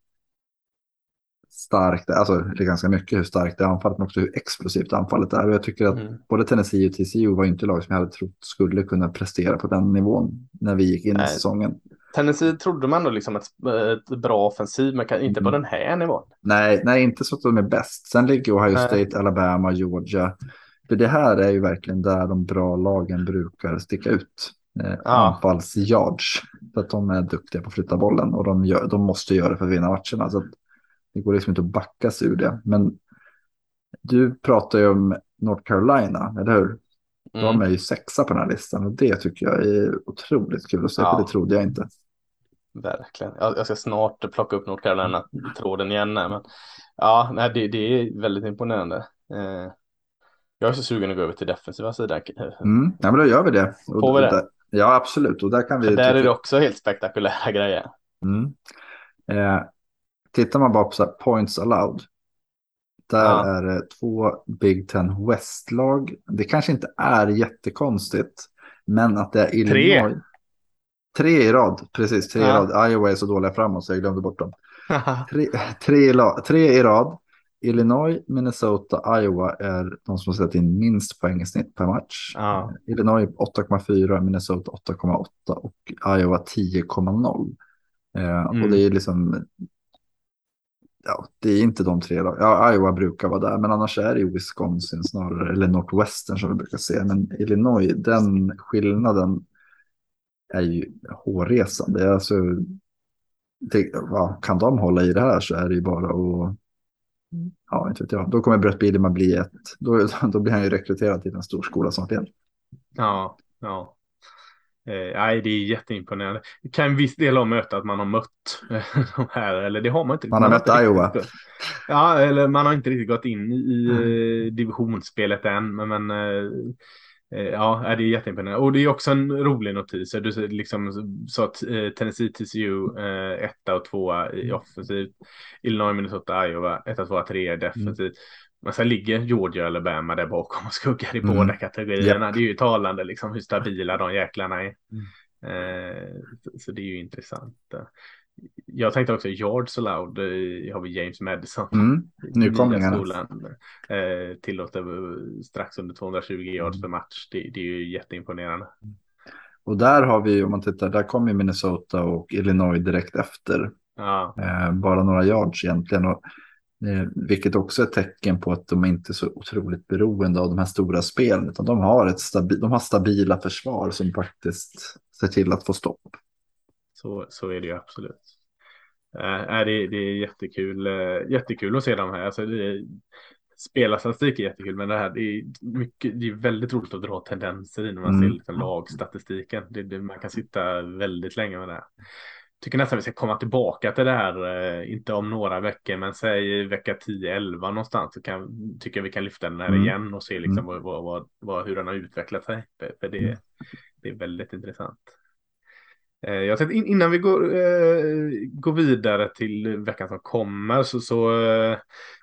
starkt, alltså det är ganska mycket hur starkt det är anfallet, men också hur explosivt anfallet är. Och jag tycker att mm. både Tennessee och TCU var inte lag som jag hade trott skulle kunna prestera på den nivån när vi gick in Nej. i säsongen. Tennessee trodde man då liksom ett, ett bra offensiv, men kan, inte mm. på den här nivån. Nej, nej, inte så att de är bäst. Sen ligger Ohio nej. State, Alabama, Georgia. För det här är ju verkligen där de bra lagen brukar sticka ut. Eh, ja. Anfallsyards. För att de är duktiga på att flytta bollen och de, gör, de måste göra det för att vinna matcherna. Så det går liksom inte att backa sig ur det. Men du pratar ju om North Carolina, eller hur? Mm. De är ju sexa på den här listan och det tycker jag är otroligt kul att se, ja. för det trodde jag inte. Verkligen. Jag, ska snart plocka upp North Carolina-tråden igen. Men ja, nej, det, det är väldigt imponerande. Eh, jag är så sugen att gå över till defensiva sidan. Mm. Ja, men då gör vi det. Får vi det? Där, ja, absolut. Och där kan vi... För där är det också helt spektakulära grejer. Mm. Eh, tittar man bara på så points allowed. Där ja. är det två Big Ten West-lag. Det kanske inte är jättekonstigt. Men att det är Illinois. Tre. Tre i rad, precis. Tre ja. i rad. Iowa är så dåliga framåt så jag glömde bort dem. tre, tre, i tre i rad. Illinois, Minnesota, Iowa är de som har släppt in minst poängsnitt per match. Ja. Illinois 8,4, Minnesota 8,8 och Iowa 10,0. Eh, mm. Och det är liksom ja, det är inte de tre. Ja, Iowa brukar vara där, men annars är det ju Wisconsin snarare, eller Northwestern som vi brukar se. Men Illinois, den skillnaden är ju hårresande. Alltså, det, ja, kan de hålla i det här så är det ju bara att, ja, inte vet jag. Då kommer Brett Biederman bli ett, då, då blir han ju rekryterad till en stor skola snart igen. Ja, ja. Eh, nej, det är jätteimponerande. Det kan en viss del av möta att man har mött de här, eller det har man inte. Man har mött Iowa. Ja, eller man har inte riktigt gått in i mm. divisionsspelet än, men, men eh, eh, ja, det är jätteimponerande. Och det är också en rolig notis. Du liksom sa att Tennessee, TCU, etta och tvåa i offensivt. Illinois, Minnesota, Iowa, etta, tvåa, tre defensivt. Mm. Men sen ligger Georgia och Alabama där bakom och skuggar i mm. båda kategorierna. Yep. Det är ju talande liksom hur stabila de jäklarna är. Mm. Eh, så, det är ju intressant. Jag tänkte också yards allowed eh, har vi James Madison. Mm. Nykomlingarna. Eh, tillåter strax under 220 yards mm. per match. Det, det, är ju jätteimponerande. Och där har vi, om man tittar, där kommer Minnesota och Illinois direkt efter. Ja. Eh, bara några yards egentligen. Och Eh, vilket också är ett tecken på att de inte är så otroligt beroende av de här stora spelen. Utan de har, ett stabi de har stabila försvar som faktiskt ser till att få stopp. Så, så är det ju absolut. Äh, det, det är jättekul, äh, jättekul att se de här. Alltså, det, spelarstatistik är jättekul, men det här det är, mycket, det är väldigt roligt att dra tendenser i när man mm. ser liksom lagstatistiken. Det, det, man kan sitta väldigt länge med det här tycker nästan vi ska komma tillbaka till det här, eh, inte om några veckor, men säg vecka 10-11 någonstans, så kan, tycker jag vi kan lyfta den här mm. igen och se liksom mm. vad, vad, vad, hur den har utvecklat sig. För det, mm. det är väldigt intressant. Eh, jag tänkte innan vi går, eh, går vidare till veckan som kommer så, så eh,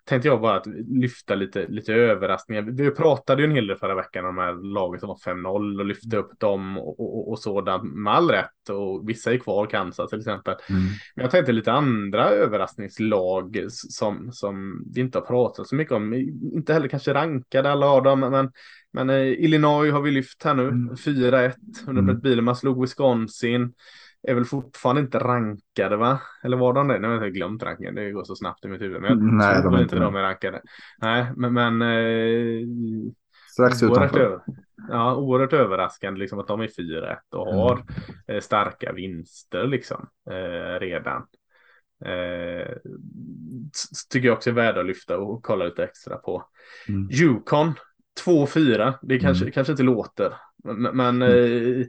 tänkte jag bara att lyfta lite, lite överraskningar. Vi pratade ju en hel del förra veckan om de här lagen som var 5-0 och lyfte upp dem och, och, och sådant med all rätt. Och vissa är kvar, Kansas till exempel. Mm. Men jag tänkte lite andra överraskningslag som, som vi inte har pratat så mycket om. Inte heller kanske rankade alla av dem, men men eh, Illinois har vi lyft här nu, mm. 4-1. Under mm. Bileman slog Wisconsin. är väl fortfarande inte rankade va? Eller var de det? Har jag glömt rankingen. Det går så snabbt i mitt huvud. Men jag Nej, tror de är inte de är rankade. Nej, men, men eh, Strax utanför. över, ja, oerhört överraskande liksom att de är 4-1 och Mm. har eh, starka vinster liksom eh, redan. Eh, tycker jag också är värda att lyfta och kolla lite extra på. Mm. Yukon 2-4. Det kanske, Mm. kanske inte låter. Men, men eh,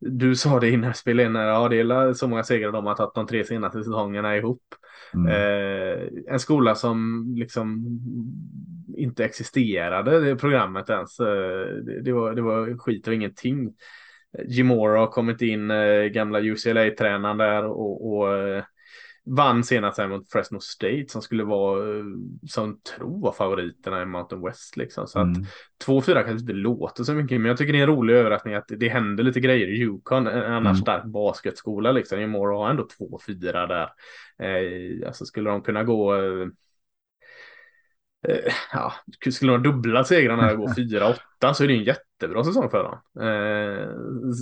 du sa det innan jag spelade in. här, Ja, det är så många segrar de har tagit de tre senaste säsongerna ihop. Mm. Eh, en skola som liksom inte existerade, det programmet ens. Eh, det, det, var, det var skit och ingenting. Jimora har kommit in, eh, gamla UCLA-tränaren där och, och vann senast här mot Fresno State som skulle vara, eh, som tror var favoriterna i Mountain West liksom. Så att Mm. 2-4 kanske inte låter så mycket, men jag tycker det är en rolig överraskning att det händer lite grejer i Yukon, en annars Mm. stark basketskola liksom. Jimora har ändå 2-4 där. Eh, alltså skulle de kunna gå eh, eh, ja, skulle de dubbla segrarna och gå 4-8 så är det en jättebra säsong för dem. Eh,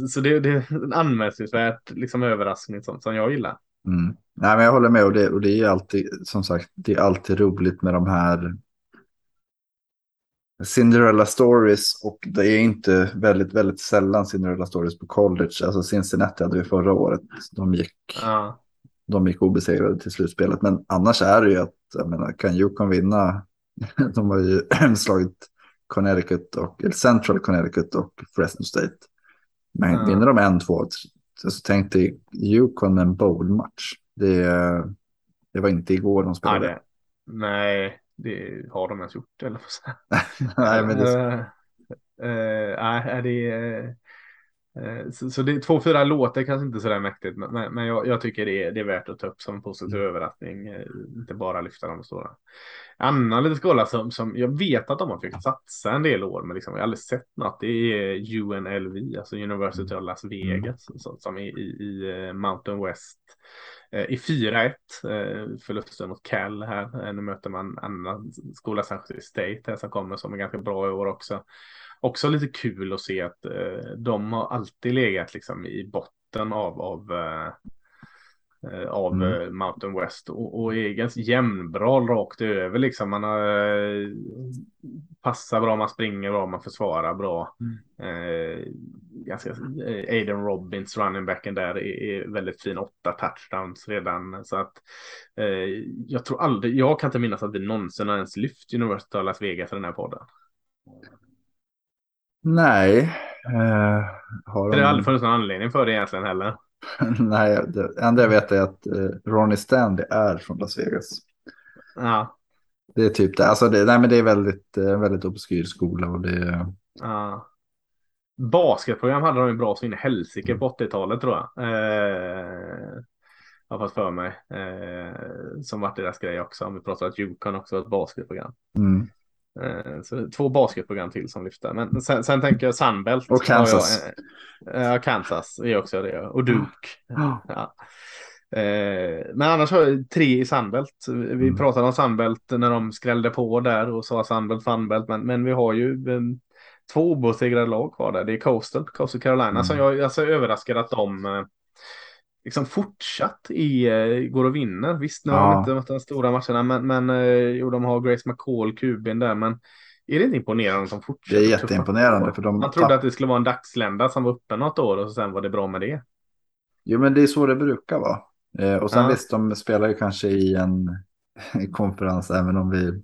så det, det är en anmärkningsvärt liksom, överraskning som, som jag gillar. Mm. Nej, men jag håller med och det, och det är alltid, som sagt, det är alltid roligt med de här Cinderella stories och det är inte väldigt, väldigt sällan Cinderella stories på college. Alltså Cincinnati hade vi förra året. De gick, Ja, de gick obesegrade till slutspelet. Men annars är det ju att, jag menar, kan Yukon vinna? De har ju slagit Connecticut och Central Connecticut och Fresno State. Men Ja. vinner de en, två, så så tänk dig Yukon en bowl-match. Det, det var inte igår de spelade. det, nej, det har de ens gjort eller vad Nej, men det, Eh, eh, Nej, det är... eh, Så, så det, 2-4 låter kanske inte sådär mäktigt, men, men jag, jag tycker det är, det är värt att ta upp som en positiv Mm. överraskning. eh, Inte bara lyfta de stora. Annan liten skola som, som jag vet att de har försökt satsa en del år, men liksom, jag har aldrig sett något. Det är UNLV, alltså University of Las Vegas, som, som är i, i eh, Mountain West. I 4-1, eh, förlusten mot Cal här. Nu möter man annan skola, San Jose State, här som kommer som är ganska bra i år också. Också lite kul att se att eh, de har alltid legat liksom i botten av, av eh, eh, av Mm. Mountain West och, och är ganska jämnbra rakt över liksom. Man har eh, passar bra, man springer bra, man försvarar bra. Eh, ganska, eh, Aiden Robbins, running backen där, är, är väldigt fin. Åtta touchdowns redan. Så att jag tror aldrig, jag kan inte minnas att vi någonsin har ens lyft University of Las Vegas i den här podden. Nej. Eh, har Det har de- aldrig funnits någon anledning för det egentligen heller. Nej, det enda jag vet är att eh, Ronnie Stanley är från Las Vegas. Ja, Det är typ det. Alltså det, nej, men det är väldigt, eh, väldigt obskyr skola och det ja. Basketprogram hade de ju bra så in i helsike på 80-talet tror jag. Eh, jag har fått för mig. Eh, som varit deras grej också. Om vi pratar att Yukon också ett basketprogram. mm. Eh, så två basketprogram till som lyfter. Men sen, sen tänker jag Sunbelt. Och Kansas. jag, eh, Ja, Kansas är också det. Och Duke. Ja. Eh, men annars har jag tre i Sunbelt. Vi Mm. pratade om Sunbelt när de skrällde på där och sa Sunbelt, Funbelt. Men, men vi har ju en, två obesegrade lag kvar där. Det är Coastal, Coastal Carolina. Mm. Som jag alltså, är överraskad att de eh, liksom fortsatt i, eh, går och vinner. Visst, nu har de inte mött de stora matcherna. Men, men eh, jo, de har Grace McCall, kubin där. Men är det inte imponerande att de fortsätter? det är jätteimponerande. För de Man trodde att det skulle vara en dagslända som var uppe något år och sen var det bra med det. Jo, men det är så det brukar vara. Eh, och sen Ja. visst, de spelar ju kanske i en konferens, även om vi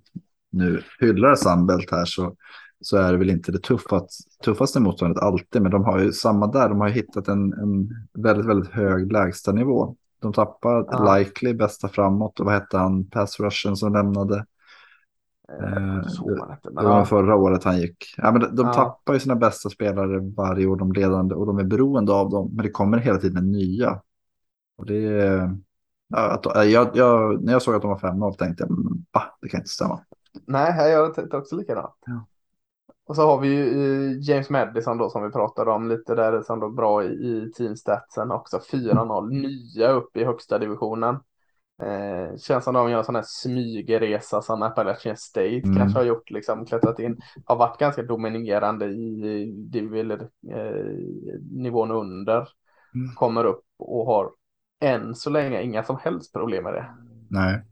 nu hyllar Sunbelt här, så, så är det väl inte det tuffast, tuffaste motståndet alltid. Men de har ju samma där, de har ju hittat en, en väldigt, väldigt hög lägstanivå. De tappar Ja. likely bästa framåt och vad hette han, pass rushen som lämnade. Eh, var det var ja. förra året han gick. Ja, men de de Ja. tappar ju sina bästa spelare varje år, de ledande, och de är beroende av dem. Men det kommer hela tiden nya. Och det är... Att, äh, jag, jag, när jag såg att de var 5-0 tänkte jag, "Men, va, det kan inte stämma. Nej, jag tänkte också likadant. Ja. Och så har vi ju eh, James Madison då som vi pratade om lite där som då bra i, i teamstatsen också. 4-0, nya upp i högsta divisionen. Eh, känns som de gör en sån här smygresa som Appalachian State Mm. kanske har gjort, liksom klättrat in. Har varit ganska dominerande i, i eller, eh, nivån under. Mm. Kommer upp och har än så länge inga som helst problem med det. Nej.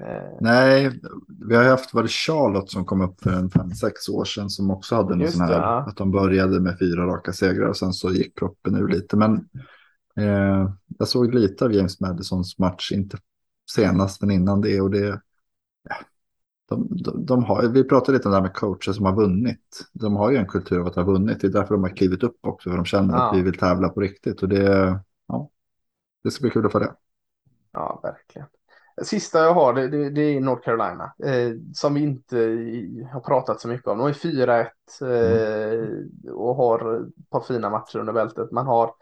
Eh, Nej, vi har haft, var det Charlotte som kom upp för en fem sex år sedan som också hade Just sån här, det, ja. att de började med fyra raka segrar och sen så gick proppen ur lite. Men eh, jag såg lite av James Madisons match, inte senast men innan det och det. Ja, de, de, de har, vi pratade lite om det här med coacher som har vunnit. De har ju en kultur av att ha vunnit. Det är därför de har klivit upp också. För de känner Ja. att vi vill tävla på riktigt. Och det, ja, det ska bli kul att få det. Ja, verkligen. Sista jag har det, det, det är North Carolina eh, som vi inte har pratat så mycket om. De är 4-1 eh, och har ett par fina matcher under bältet. Man har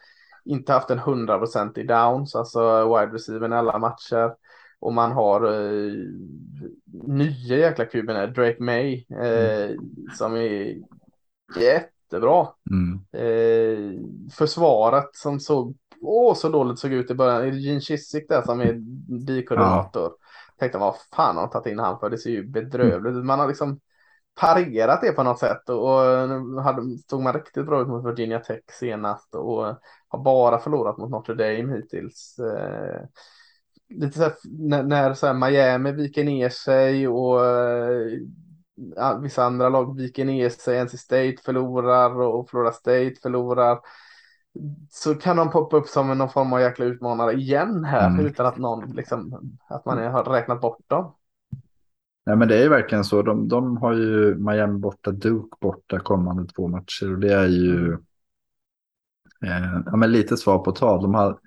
inte haft en 100% i downs, alltså wide receiver i alla matcher. Och man har eh, nya jäkla kuben, Drake May, eh, som är jättebra. Mm. Eh, försvaret som såg åh, så dåligt såg ut i början. Är det Gene Chizik där som är bikoordinator? Tänkte vad fan har de tagit in han för? Det ser ju bedrövligt ut. Man har liksom parerat det på något sätt och, och hade, stod man riktigt bra ut mot Virginia Tech senast och har bara förlorat mot Notre Dame hittills. Eh, lite så här, när, när så här Miami viker ner sig och eh, ja, vissa andra lag viker ner sig. NC State förlorar och Florida State förlorar. Så kan de poppa upp som någon form av jäkla utmanare igen här Mm. utan att någon liksom, att man har räknat bort dem. Nej, men det är ju verkligen så. De, de har ju Miami borta, Duke borta kommande två matcher. Och det är ju eh, ja, men lite svar på tal. De har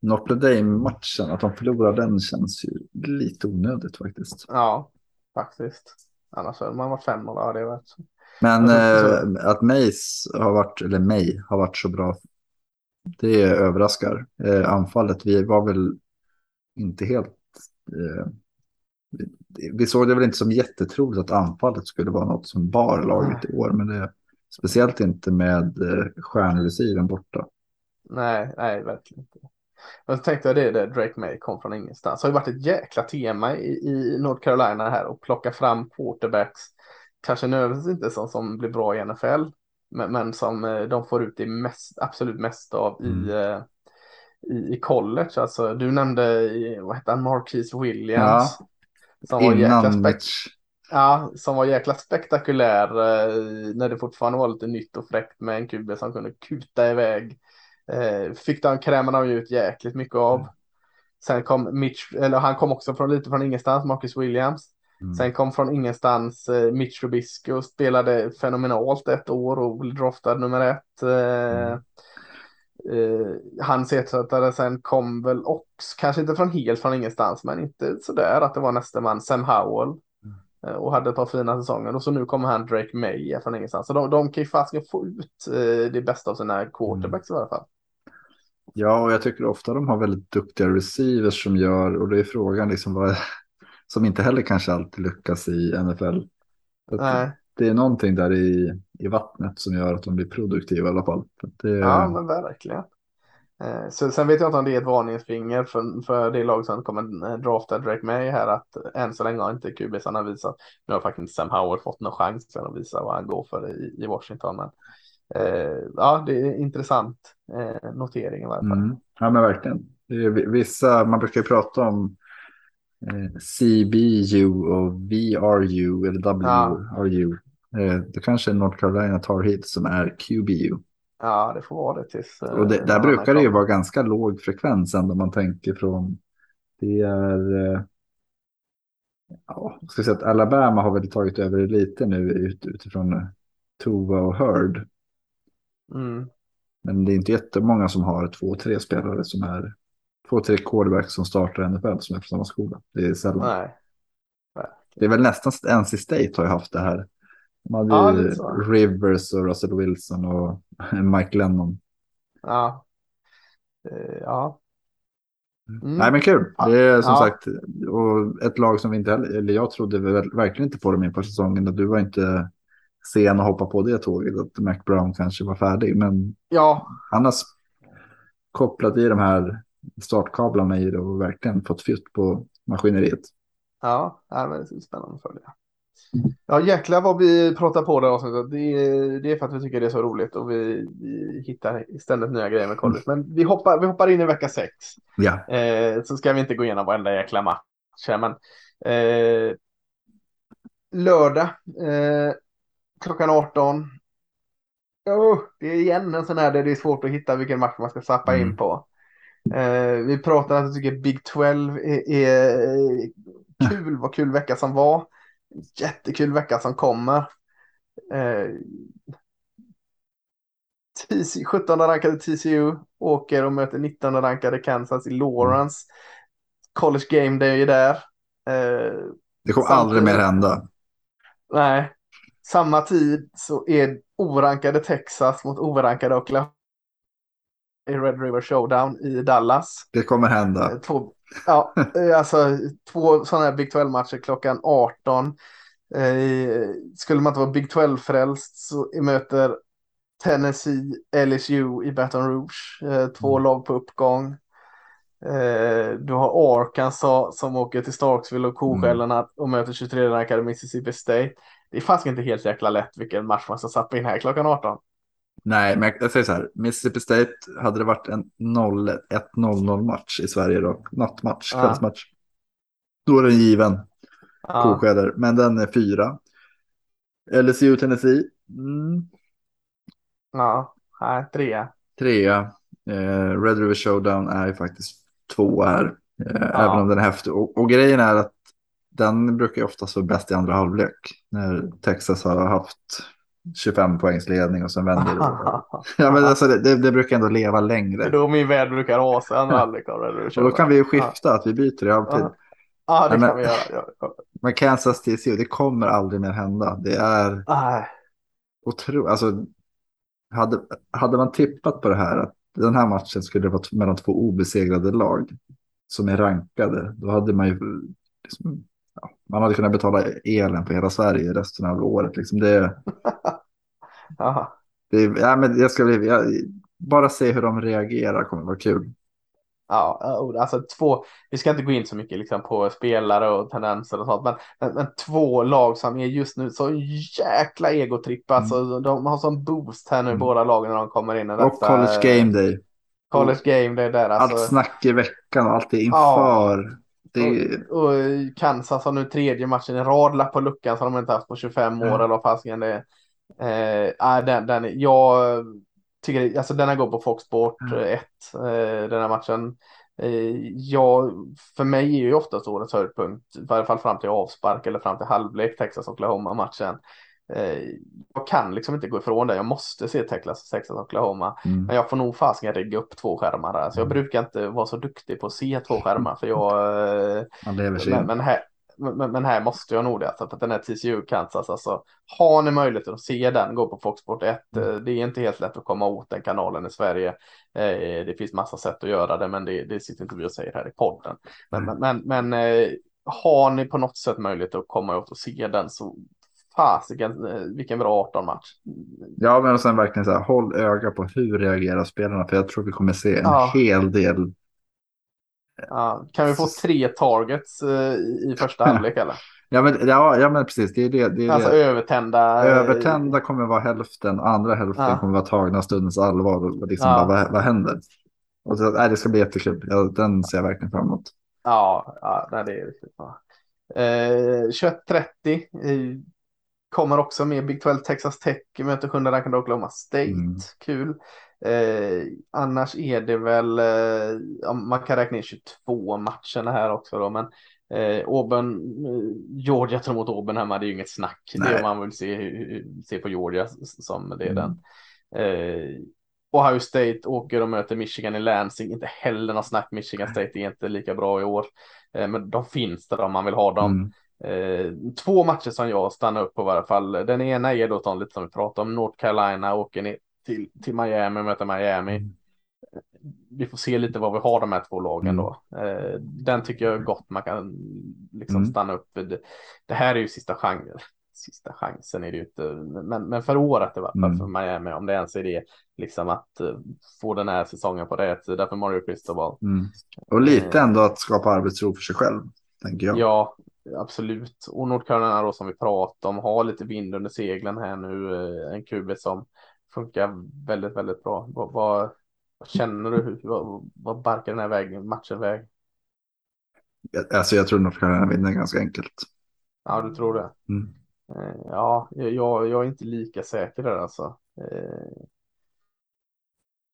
Notre Dame-matchen, att de förlorar den känns ju lite onödigt faktiskt. Ja, faktiskt. Annars hade man varit fem och ja, det är värt så. Men eh, att Mace har varit, eller May har varit så bra, det överraskar. Eh, anfallet, vi var väl inte helt... Eh, vi- vi såg det väl inte som jättetroligt att anfallet skulle vara något som bar laget i år, men det speciellt inte med eh, stjärnreceiven borta. Nej, nej, verkligen inte. Men så tänkte jag det, det Drake May kom från ingenstans. Det har ju varit ett jäkla tema i, i North Carolina här och plocka fram quarterbacks. Kanske nödvändigtvis inte som, som blir bra i NFL, men, men som eh, de får ut det mest, absolut mest av i, Mm. eh, i, i college. Alltså, du nämnde, vad hette han, Marquise Williams. Som var jäkla Innan spek- match. Ja, som var jäkla spektakulär eh, när det fortfarande var lite nytt och fräckt med en QB som kunde kuta iväg. Fick de kräma de ut jäkligt mycket av. Sen kom Mitch, eller han kom också från lite från ingenstans, Marcus Williams. Mm. Sen kom från ingenstans eh, Mitch Trubisky och spelade fenomenalt ett år och blev draftad nummer ett. Eh, Mm. eh, hans ersättare sen kom väl också, kanske inte från helt från ingenstans, men inte sådär att det var nästa man, Sam Howell. Eh, Och hade ett par fina säsonger. Och så nu kommer han Drake May från ingenstans. Så de, de kan ju fasiken få ut eh, det bästa av sina quarterbacks i alla fall. Ja, och jag tycker ofta de har väldigt duktiga receivers som gör, och det är frågan liksom vad, som inte heller kanske alltid lyckas i NFL. Nej. Det är någonting där i, i vattnet som gör att de blir produktiva i alla fall. Det, Ja, men verkligen. Eh, Så, sen vet jag inte om det är ett varningsfinger för, för det lag som kommer eh, drafta Drake May här att än så länge har inte QBsarna visat. Nu har faktiskt Sam Howard fått någon chans att visa vad han går för i, i Washington. Men eh, ja, det är intressant eh, notering i varje fall. mm, ja, men verkligen. Vissa, man brukar ju prata om CBU och VRU eller WRU. Eh, det kanske North Carolina Tar Heat som är QBU. Ja, det får vara det tills. eh, Och det, där brukar det ju vara ganska låg frekvens ändå man tänker från. Det är. eh, Ja, jag ska säga att Alabama har väl tagit över det lite nu ut, utifrån eh, Tova och Hurd. Mm. Men det är inte jättemånga som har två, tre spelare som är två, tre quarterbacks som startar NFL som är från samma skola. Det är sällan. Nej. Det är väl nästan NC State har ju haft det här. De hade Ja, ju. Rivers och Russell Wilson och Mike Lennon. Ja. Eh, ja. Mm. Nej men kul. Det är som Ja. sagt och ett lag som vi inte heller, eller jag trodde väl, verkligen inte på dem inför säsongen. Och du var inte sen att hoppa på det tåget att Mac Brown kanske var färdig. Men Ja, han har kopplat i de här startkablarna i det och verkligen fått fytt på maskineriet. ja, men det är spännande att följa. Ja, jäklar vad vi pratar på det avsnittet. Det, är- det är för att vi tycker det är så roligt och vi, vi hittar ständigt nya grejer med college. Men vi hoppar, vi hoppar in i vecka sex. Ja, Eh, så ska vi inte gå igenom varenda jäkla match här, men eh, lördag eh, klockan 18. Oh, det är igen en sån här där det är svårt att hitta vilken match man ska sappa in Mm. på. Eh, vi pratar att jag tycker Big 12 är, är kul, vad kul vecka som var. Jättekul vecka som kommer. Eh, TC, 17 rankade TCU åker och möter 19 rankade Kansas i Lawrence. College Game Day är där. Eh, det kommer aldrig mer hända. nej, samma tid så är orankade Texas mot orankade Oklahoma i Red River Showdown i Dallas. Det kommer hända. Eh, Två, ja, eh, alltså två sådana här Big 12-matcher klockan 18. Eh, skulle man inte vara Big 12-frälst så möter Tennessee LSU i Baton Rouge. Två Mm. lag på uppgång. Du har Arkansas som åker till Starksville och Koskällarna och möter 23 rankade Mississippi State. Det är faktiskt inte helt jäkla lätt vilken match man ska sappa in här klockan 18. Nej, men jag säger så här. Mississippi State, hade det varit en 0 1-0-0 match i Sverige då, nattmatch, Ja. kvällsmatch, då är den given. Ja, Koskeder, men den är fyra. LSU Tennessee, mm, ja, nej, trea. trea. Eh, Red River Showdown är ju faktiskt två här, eh, även om den är häftig. Och, och grejen är att den brukar ju oftast vara bäst i andra halvlek. När Texas har haft 25 poängs ledning och sen vänder det. Ja, men alltså, det, det, brukar ändå leva Det är längre. då min värld brukar rasa River Och då kan vi ju skifta, att vi byter i halvtid. Ja, det Nej, men- kan vi göra. Ja. Men Kansas TCU, det kommer aldrig mer hända. Det är Nej. otroligt. Alltså, hade, hade man tippat på det här, att den här matchen skulle vara mellan två obesegrade lag som är rankade, då hade man ju... Liksom, man hade kunnat betala elen för hela Sverige resten av året. Liksom det, Ja. det, ja, men jag ska bli, jag, bara se hur de reagerar kommer vara kul. Ja, alltså två, vi ska inte gå in så mycket liksom på spelare och tendenser och sånt, men, men, men två lag som är just nu så jäkla egotripp, alltså de har sån boost här nu Mm. båda lagen när de kommer in. Och detta, College Game Day. College Game, det är där alltså. Allt snack i veckan och allt är inför. Det, Och, och Kansas har nu tredje matchen i rad lapp på luckan som de inte haft på 25 år Ja. eller vad fasiken det är. Eh, den, den, jag tycker, alltså den här går på Fox Sport Ja. 1, eh, den här matchen. Eh, jag, för mig är ju oftast årets höjdpunkt, i varje fall fram till avspark eller fram till halvlek, Texas Oklahoma matchen. Eh, jag kan liksom inte gå ifrån det, jag måste se Texas, Texas Oklahoma. mm. Men jag får nog fasiken rigga upp två skärmar där. Så jag Mm. brukar inte vara så duktig på att se två skärmar. För jag, eh, Man lever sig men, men, här, men, men här måste jag nog det. Alltså, för att den här TCU Kansas, alltså, har ni möjlighet att se den, gå på Fox Sport 1. Mm. Eh, Det är inte helt lätt att komma åt den kanalen i Sverige. Eh, Det finns massa sätt att göra det, men det, det sitter inte vi och säger här i podden. Men, Mm. men, men, men eh, har ni på något sätt möjlighet att komma åt och se den så fasiken, eh, vilken bra 18-match. Ja, men och sen verkligen så här, håll öga på hur reagerar spelarna. För jag tror vi kommer se en Ja. hel del. Ja, kan vi få tre targets eh, i första halvlek eller? Ja, men, ja, ja, men precis. Det är det. det, är Alltså det. övertända. eh, Övertända kommer vara hälften. Andra hälften Ja. kommer vara tagna stundens allvar. Och liksom Ja. bara, vad, vad händer? Och så, nej, det ska bli jättekul. Ja, den ser jag verkligen fram emot. Ja, ja det är riktigt bra. Eh, 21.30 eh, kommer också med Big 12 Texas Tech möter sjunde rankade Oklahoma State. Mm. Kul. Eh, annars är det väl, eh, ja, man kan räkna in 22 matcherna här också då, men eh, Auburn, eh, Georgia tar emot Auburn hemma, det är ju inget snack. Det är Nej. om man vill se, se på Georgia som det är Mm. den. Eh, Ohio State åker och möter Michigan i Lansing. Inte heller någon snack. Michigan State är inte lika bra i år. Eh, men de finns där om man vill ha dem. Mm. Eh, två matcher som jag stannar upp på i varje fall. Den ena är då sån lite som vi pratade om. North Carolina åker ner till, till Miami och möter Miami. Mm. Vi får se lite vad vi har de här två lagen då. Eh, den tycker jag gott man kan liksom Mm. stanna upp. Det, det här är ju sista chansen. Sista chansen är det ju inte, men, men för året i varje fall Mm. för Miami, om det ens är det, liksom att eh, få den här säsongen på rätt sida för Mario Cristobal. Mm. Och lite ändå att skapa arbetsro för sig själv. Tänker jag. Ja, absolut. Och North Carolina då som vi pratade om har lite vind under seglen här nu. Eh, en QB som funkar väldigt, väldigt bra. Vad, vad, vad känner du? Vad, vad barkar den här vägen, matchen väg? Alltså jag tror North Carolina vinner ganska enkelt. Ja, du tror det? Mm. Eh, ja, jag, jag är inte lika säker där alltså.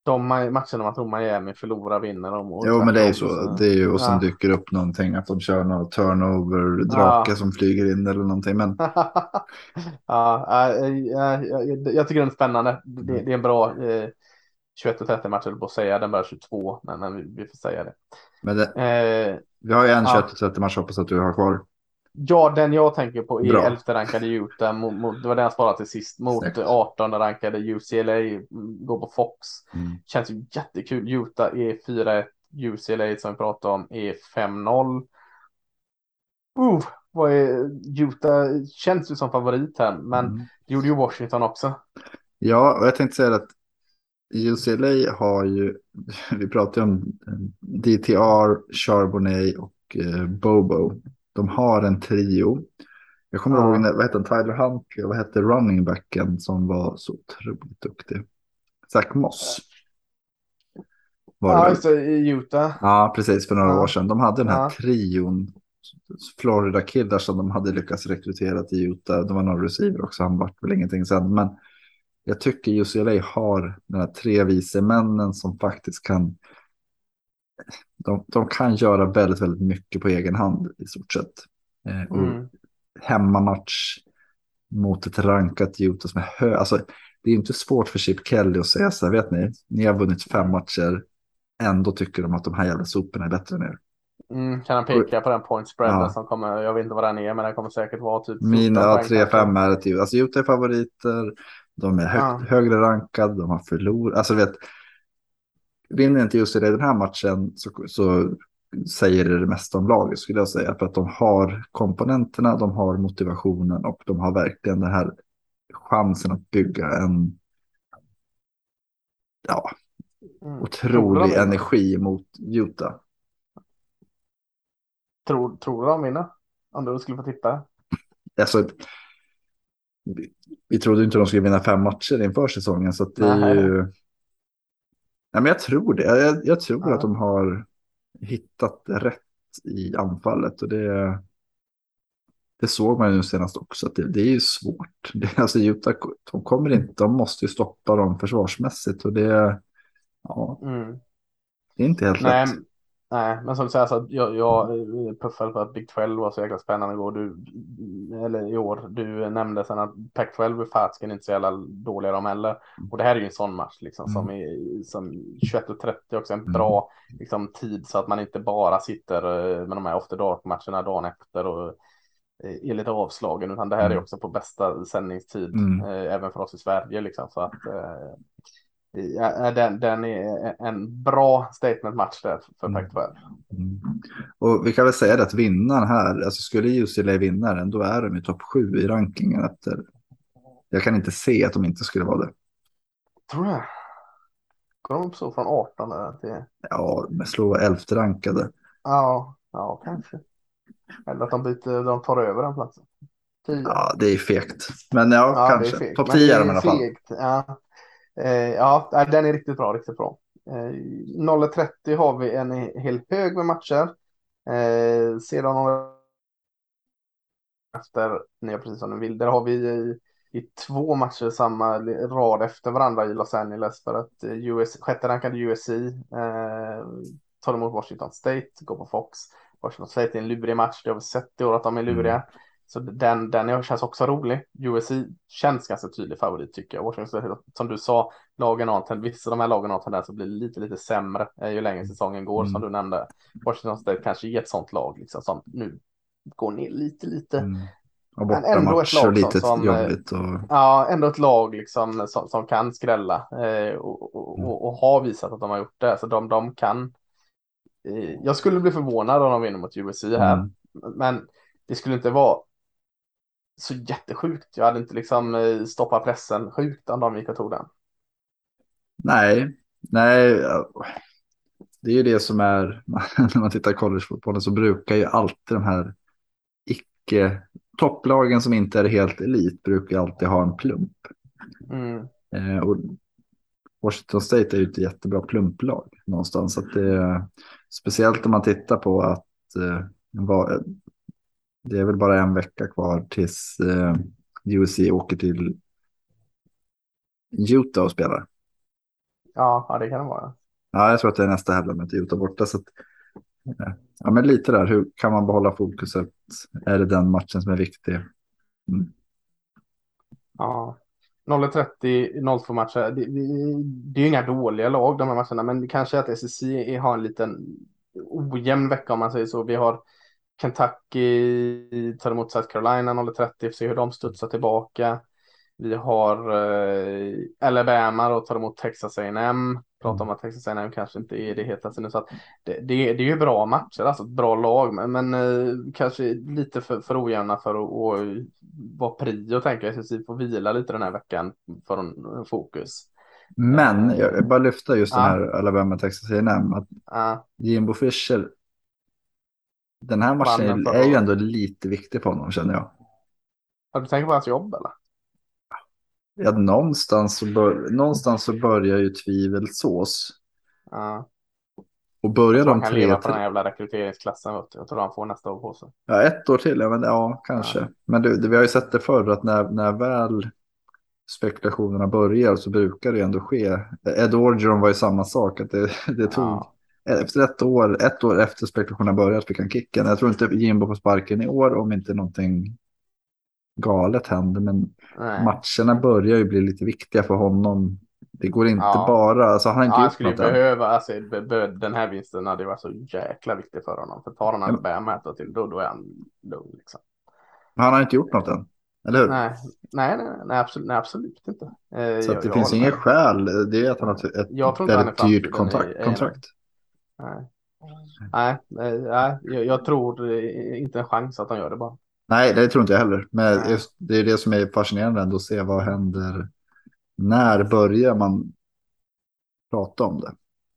De matcherna man tror Miami förlorar vinner de. Jo, men det är ju så. Det är ju, och sen ja. dyker upp någonting att de kör någon turnover-drake ja. som flyger in eller någonting. Men... ja, äh, jag, jag, jag tycker den är spännande. Det, det är en bra eh, 21 och 30 matcher på att säga. Den börjar 22, men, men vi, vi, får säga det. Men det, eh, vi har ju en 21 och 30 match hoppas att du har kvar. Ja, den jag tänker på är 11 rankade Utah. Mot, mot, det var den jag sparade till sist. Mot Snyggt. 18 rankade UCLA. Går på Fox. Mm. Känns ju jättekul. Utah är 4-1. UCLA som vi pratade om är 5-0. Uh, vad är Utah känns ju som favorit här, men mm. det gjorde ju Washington också. Ja, och jag tänkte säga att UCLA har ju, vi pratade om DTR, Charbonnet och eh, Bobo de har en trio. Jag kommer ja. ihåg, vad hette Tyler Huntley vad hette runningbacken som var så otroligt duktig? Zach Moss. Var ja, just i Utah. Ja, precis, för några ja. år sedan. De hade den här ja. trion, Florida killar som de hade lyckats rekrytera till Utah. De var några receiver också, han vart väl ingenting sen. Men jag tycker UCLA har den här tre vise männen som faktiskt kan de, de kan göra väldigt, väldigt mycket på egen hand i stort sett. Eh, och mm. Hemmamatch mot ett rankat Utah som är hög. Alltså, det är inte svårt för Chip Kelly att säga så här, vet ni, ni har vunnit fem matcher, ändå tycker de att de här jävla soporna är bättre er. Mm, kan han peka på den point spreaden ja. som kommer, jag vet inte vad den är, men den kommer säkert vara typ. Mina 3-5 är ett Alltså Utah är favoriter, de är högt, ja. högre rankade, de har förlorat, alltså vet, vinner inte just i den här matchen så, så säger det det mesta om laget skulle jag säga. För att de har komponenterna, de har motivationen och de har verkligen den här chansen att bygga en ja, mm. otrolig tror energi mot Utah. Tror, tror du de vinner? Om du skulle få tippa? Alltså, vi, vi trodde inte de skulle vinna fem matcher inför säsongen. Så det är ju Nej, men jag tror det. Jag, jag tror ja. att de har hittat rätt i anfallet. Och det, det såg man ju senast också. Att det, det är ju svårt. Det, alltså, Utah, de, kommer inte, de måste ju stoppa dem försvarsmässigt. Och det, ja, mm. det är inte helt Nej, lätt. Nej, men som du säger, så jag, jag puffade på att Big 12 var så jäkla spännande igår. Du, eller i år. Du nämnde sen att Pac-12 och Fatsken inte så jävla dåliga de heller. Och det här är ju en sån match liksom som mm. är som 21.30 också en mm. bra liksom, tid så att man inte bara sitter eh, med de här after dark matcherna dagen efter och eh, är lite avslagen utan det här är mm. också på bästa sändningstid mm. eh, även för oss i Sverige liksom så att eh, den, den är en bra statement-match där för mm. Pac-12. Mm. Och vi kan väl säga det att vinnaren här, alltså skulle UCLA vinna den, då är de i topp sju i rankingen efter. Jag kan inte se att de inte skulle vara det. Tror jag. Går de upp så från 18 till? Ja, men slå 11 rankade. Ja, ja, kanske. Eller att de byter, de tar över den platsen. 10. Ja, det är fegt. Men ja, ja kanske. Topp 10 är de i alla fall. Ja. Eh, ja, den är riktigt bra, riktigt bra. Eh, 0.30 har vi en hel hög med matcher. Eh, sedan efter, ni precis som ni vill, där har vi i, i två matcher samma rad efter varandra i Los Angeles för att eh, US, sjätte rankade USC eh, tar emot Washington State, går på Fox. Washington State är en lurig match, det har vi sett i år att de är luriga. Mm. Mm. Så den, den känns också rolig. USC känns ganska tydlig favorit tycker jag. Washington, som du sa, lagen har vissa av de här lagen har tendens att bli lite, lite sämre eh, ju längre säsongen går mm. som du nämnde. Washington State kanske är ett sånt lag liksom, som nu går ner lite, lite. Mm. Och Men ändå ett lag lite som, eh. Och... Ja, ändå ett lag liksom som, som kan skrälla eh, och, och, mm. och, och, har visat att de har gjort det. Så de, de kan. Eh, jag skulle bli förvånad om de vinner mot USC här, mm. men det skulle inte vara så jättesjukt. Jag hade inte liksom eh, stoppat pressen sjukt om de gick och tog den. Nej, nej. Det är ju det som är, när man tittar på collegefotbollen så brukar ju alltid de här eh, topplagen som inte är helt elit brukar alltid ha en plump. Mm. Eh, och Washington State är ju ett jättebra plumplag någonstans. Att det, speciellt om man tittar på att eh, var, det är väl bara en vecka kvar tills eh, USC åker till Utah och spelar. Ja, ja, det kan det vara. Ja, jag tror att det är nästa helg med Utah borta. Så att, eh, ja, men lite där, hur kan man behålla fokuset? Är det den matchen som är viktig? Mm. Ja, 0-30, 0-2 matcher. Det, det, är ju inga dåliga lag de här matcherna, men kanske att SEC har en liten ojämn vecka om man säger så. Vi har Kentucky tar emot South Carolina 0-30, se hur de studsar tillbaka. Vi har eh, Alabama och tar emot Texas A&M. Pratar om att Texas A&M kanske inte är det hetaste nu. Så att det, det, det är ju bra matcher, alltså ett bra lag. Men, men eh, kanske lite för, för ojämna för att, att vara prio tänker jag. Så vi får vila lite den här veckan för en, fokus. Men jag bara lyfta just ja. den här Alabama Texas A&M. Att ja. Jimbo Fischer. Den här matchen är, är ju ändå lite viktig för honom känner jag. Har du tänkt på hans jobb eller? Ja, någonstans så, bör, någonstans så börjar ju tvivel sås. Ja. Och börjar de tre... Han kan leva på den här jävla rekryteringsklassen. Du. Jag tror han får nästa år på sig. Ja, ett år till. Ja, men, ja kanske. Ja. Men det, det, vi har ju sett det förr att när, när väl spekulationerna börjar så brukar det ändå ske. Ed Orgeron var ju samma sak. Att det, det tog, ja. Efter ett år, ett år efter spekulationerna började fick han kicken. Jag tror inte Jimbo får sparken i år om inte någonting galet händer. Men Nej. matcherna börjar ju bli lite viktiga för honom. Det går inte ja. bara, alltså han har inte ja, gjort något behöva, alltså, Den här vinsten hade varit så jäkla viktig för honom. För tar han en Alabama till, då, då är han lugn. Liksom. Men han har inte gjort något än. Eller hur? Nej, nej, nej, nej, absolut, nej absolut inte. Eh, så jag, det finns inget skäl. Det är att han har ett, väldigt dyrt kontrakt. kontrakt. Nej. Nej, nej, jag, jag tror inte en chans att han gör det bara. Nej, det tror inte jag heller. Men just, det är det som är fascinerande ändå att se vad händer. När börjar man prata om det?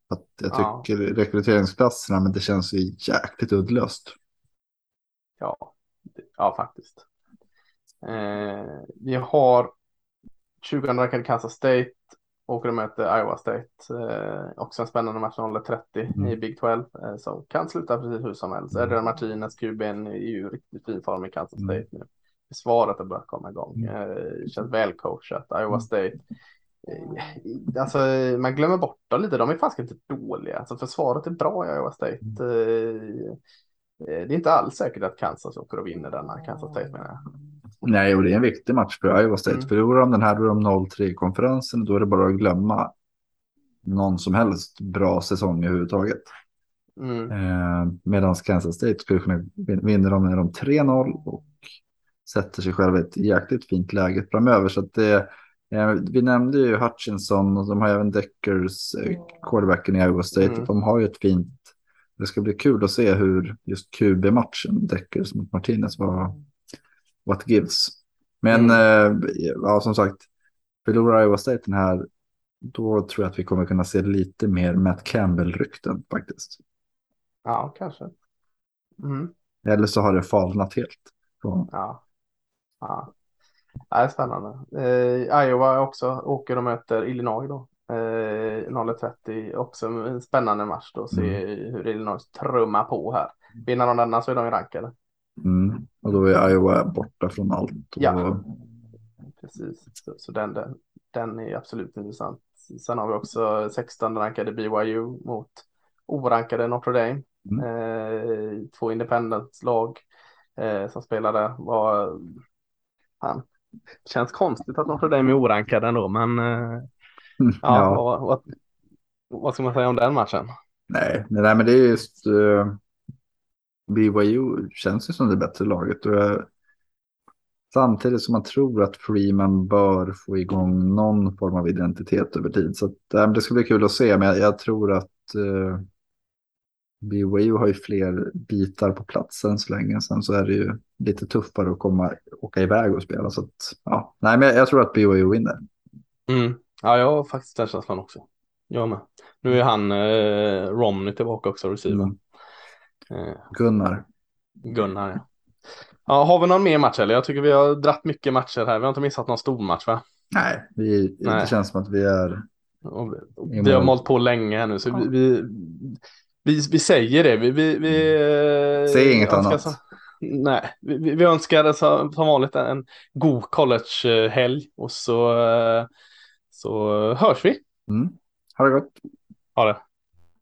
Att jag tycker ja. rekryteringsplatserna, men det känns ju jäkligt uddlöst. Ja, ja faktiskt. Eh, vi har 20 rankade Kansas State åker och möter Iowa State. Eh, också en spännande match 0-30 mm. i Big 12 eh, som kan sluta precis hur som helst. Mm. Adrian Martinez, QBn, är ju riktigt fin form i Kansas mm. State nu. Svaret har börjat komma igång. Mm. Eh, känns välcoachat. Iowa mm. State. Eh, alltså man glömmer bort dem lite. De är faktiskt inte dåliga. Alltså försvaret är bra i Iowa State. Mm. Eh, eh, det är inte alls säkert att Kansas åker och vinner denna. Kansas State menar jag. Nej, och det är en viktig match för Iowa State. Mm. Förlorar de den här då är de 0-3 i konferensen. Då är det bara att glömma någon som helst bra säsong överhuvudtaget. Mm. Eh, Medan Kansas State skulle kunna vinna dem när de 3-0 och sätter sig själva i ett jäkligt fint läge framöver. Så att det, eh, vi nämnde ju Hutchinson och de har även Deckers, eh, quarterbacken i Iowa State. Mm. De har ju ett fint, det ska bli kul att se hur just QB-matchen, Deckers mot Martinez var what gives. Men mm. eh, ja, som sagt, förlorar Iowa State den här, då tror jag att vi kommer kunna se lite mer Matt Campbell-rykten faktiskt. Ja, kanske. Mm. Eller så har det falnat helt. Så. Ja. ja. Det är spännande. Eh, Iowa också åker och möter Illinois då. Eh, 0-30 också en spännande match då. Se mm. hur Illinois trummar på här. Vinner de denna så är de ju rankade. Mm. Och då är Iowa borta från allt. Och... Ja, precis. Så, så den, den, den, är absolut intressant. Sen har vi också 16 rankade BYU mot orankade Notre Dame. Mm. Eh, två independent-lag eh, som spelade var fan, känns konstigt att Notre Dame är orankade ändå, men eh, ja, ja. Vad, vad, vad, ska man säga om den matchen? Nej, nej men det är just uh, BYU känns ju som det bättre laget. Och jag, samtidigt som man tror att Freeman bör få igång någon form av identitet över tid. Så att, det ska bli kul att se, men jag, jag tror att eh, BYU har ju fler bitar på plats än så länge. Sen så är det ju lite tuffare att komma, åka iväg och spela. Så att, ja. Nej, men jag, jag tror att BYU vinner. Mm. Ja, jag har faktiskt den känslan också. Jag med. Nu är han eh, Romney tillbaka också, receiver. Mm. Gunnar. Gunnar, ja. Ja, har vi någon mer match eller? Jag tycker vi har dratt mycket matcher här. Vi har inte missat någon stor match va? Nej, vi, Nej. det känns som att vi är... Och vi- vi har mål. malt på länge här nu så Ja. vi, vi, vi, säger det. Vi, vi, vi, eh, Säg inget annat. Så, nej, vi, vi- önskar som vanligt en god collegehelg och så, så hörs vi. Mm. Ha det gott. Ha det.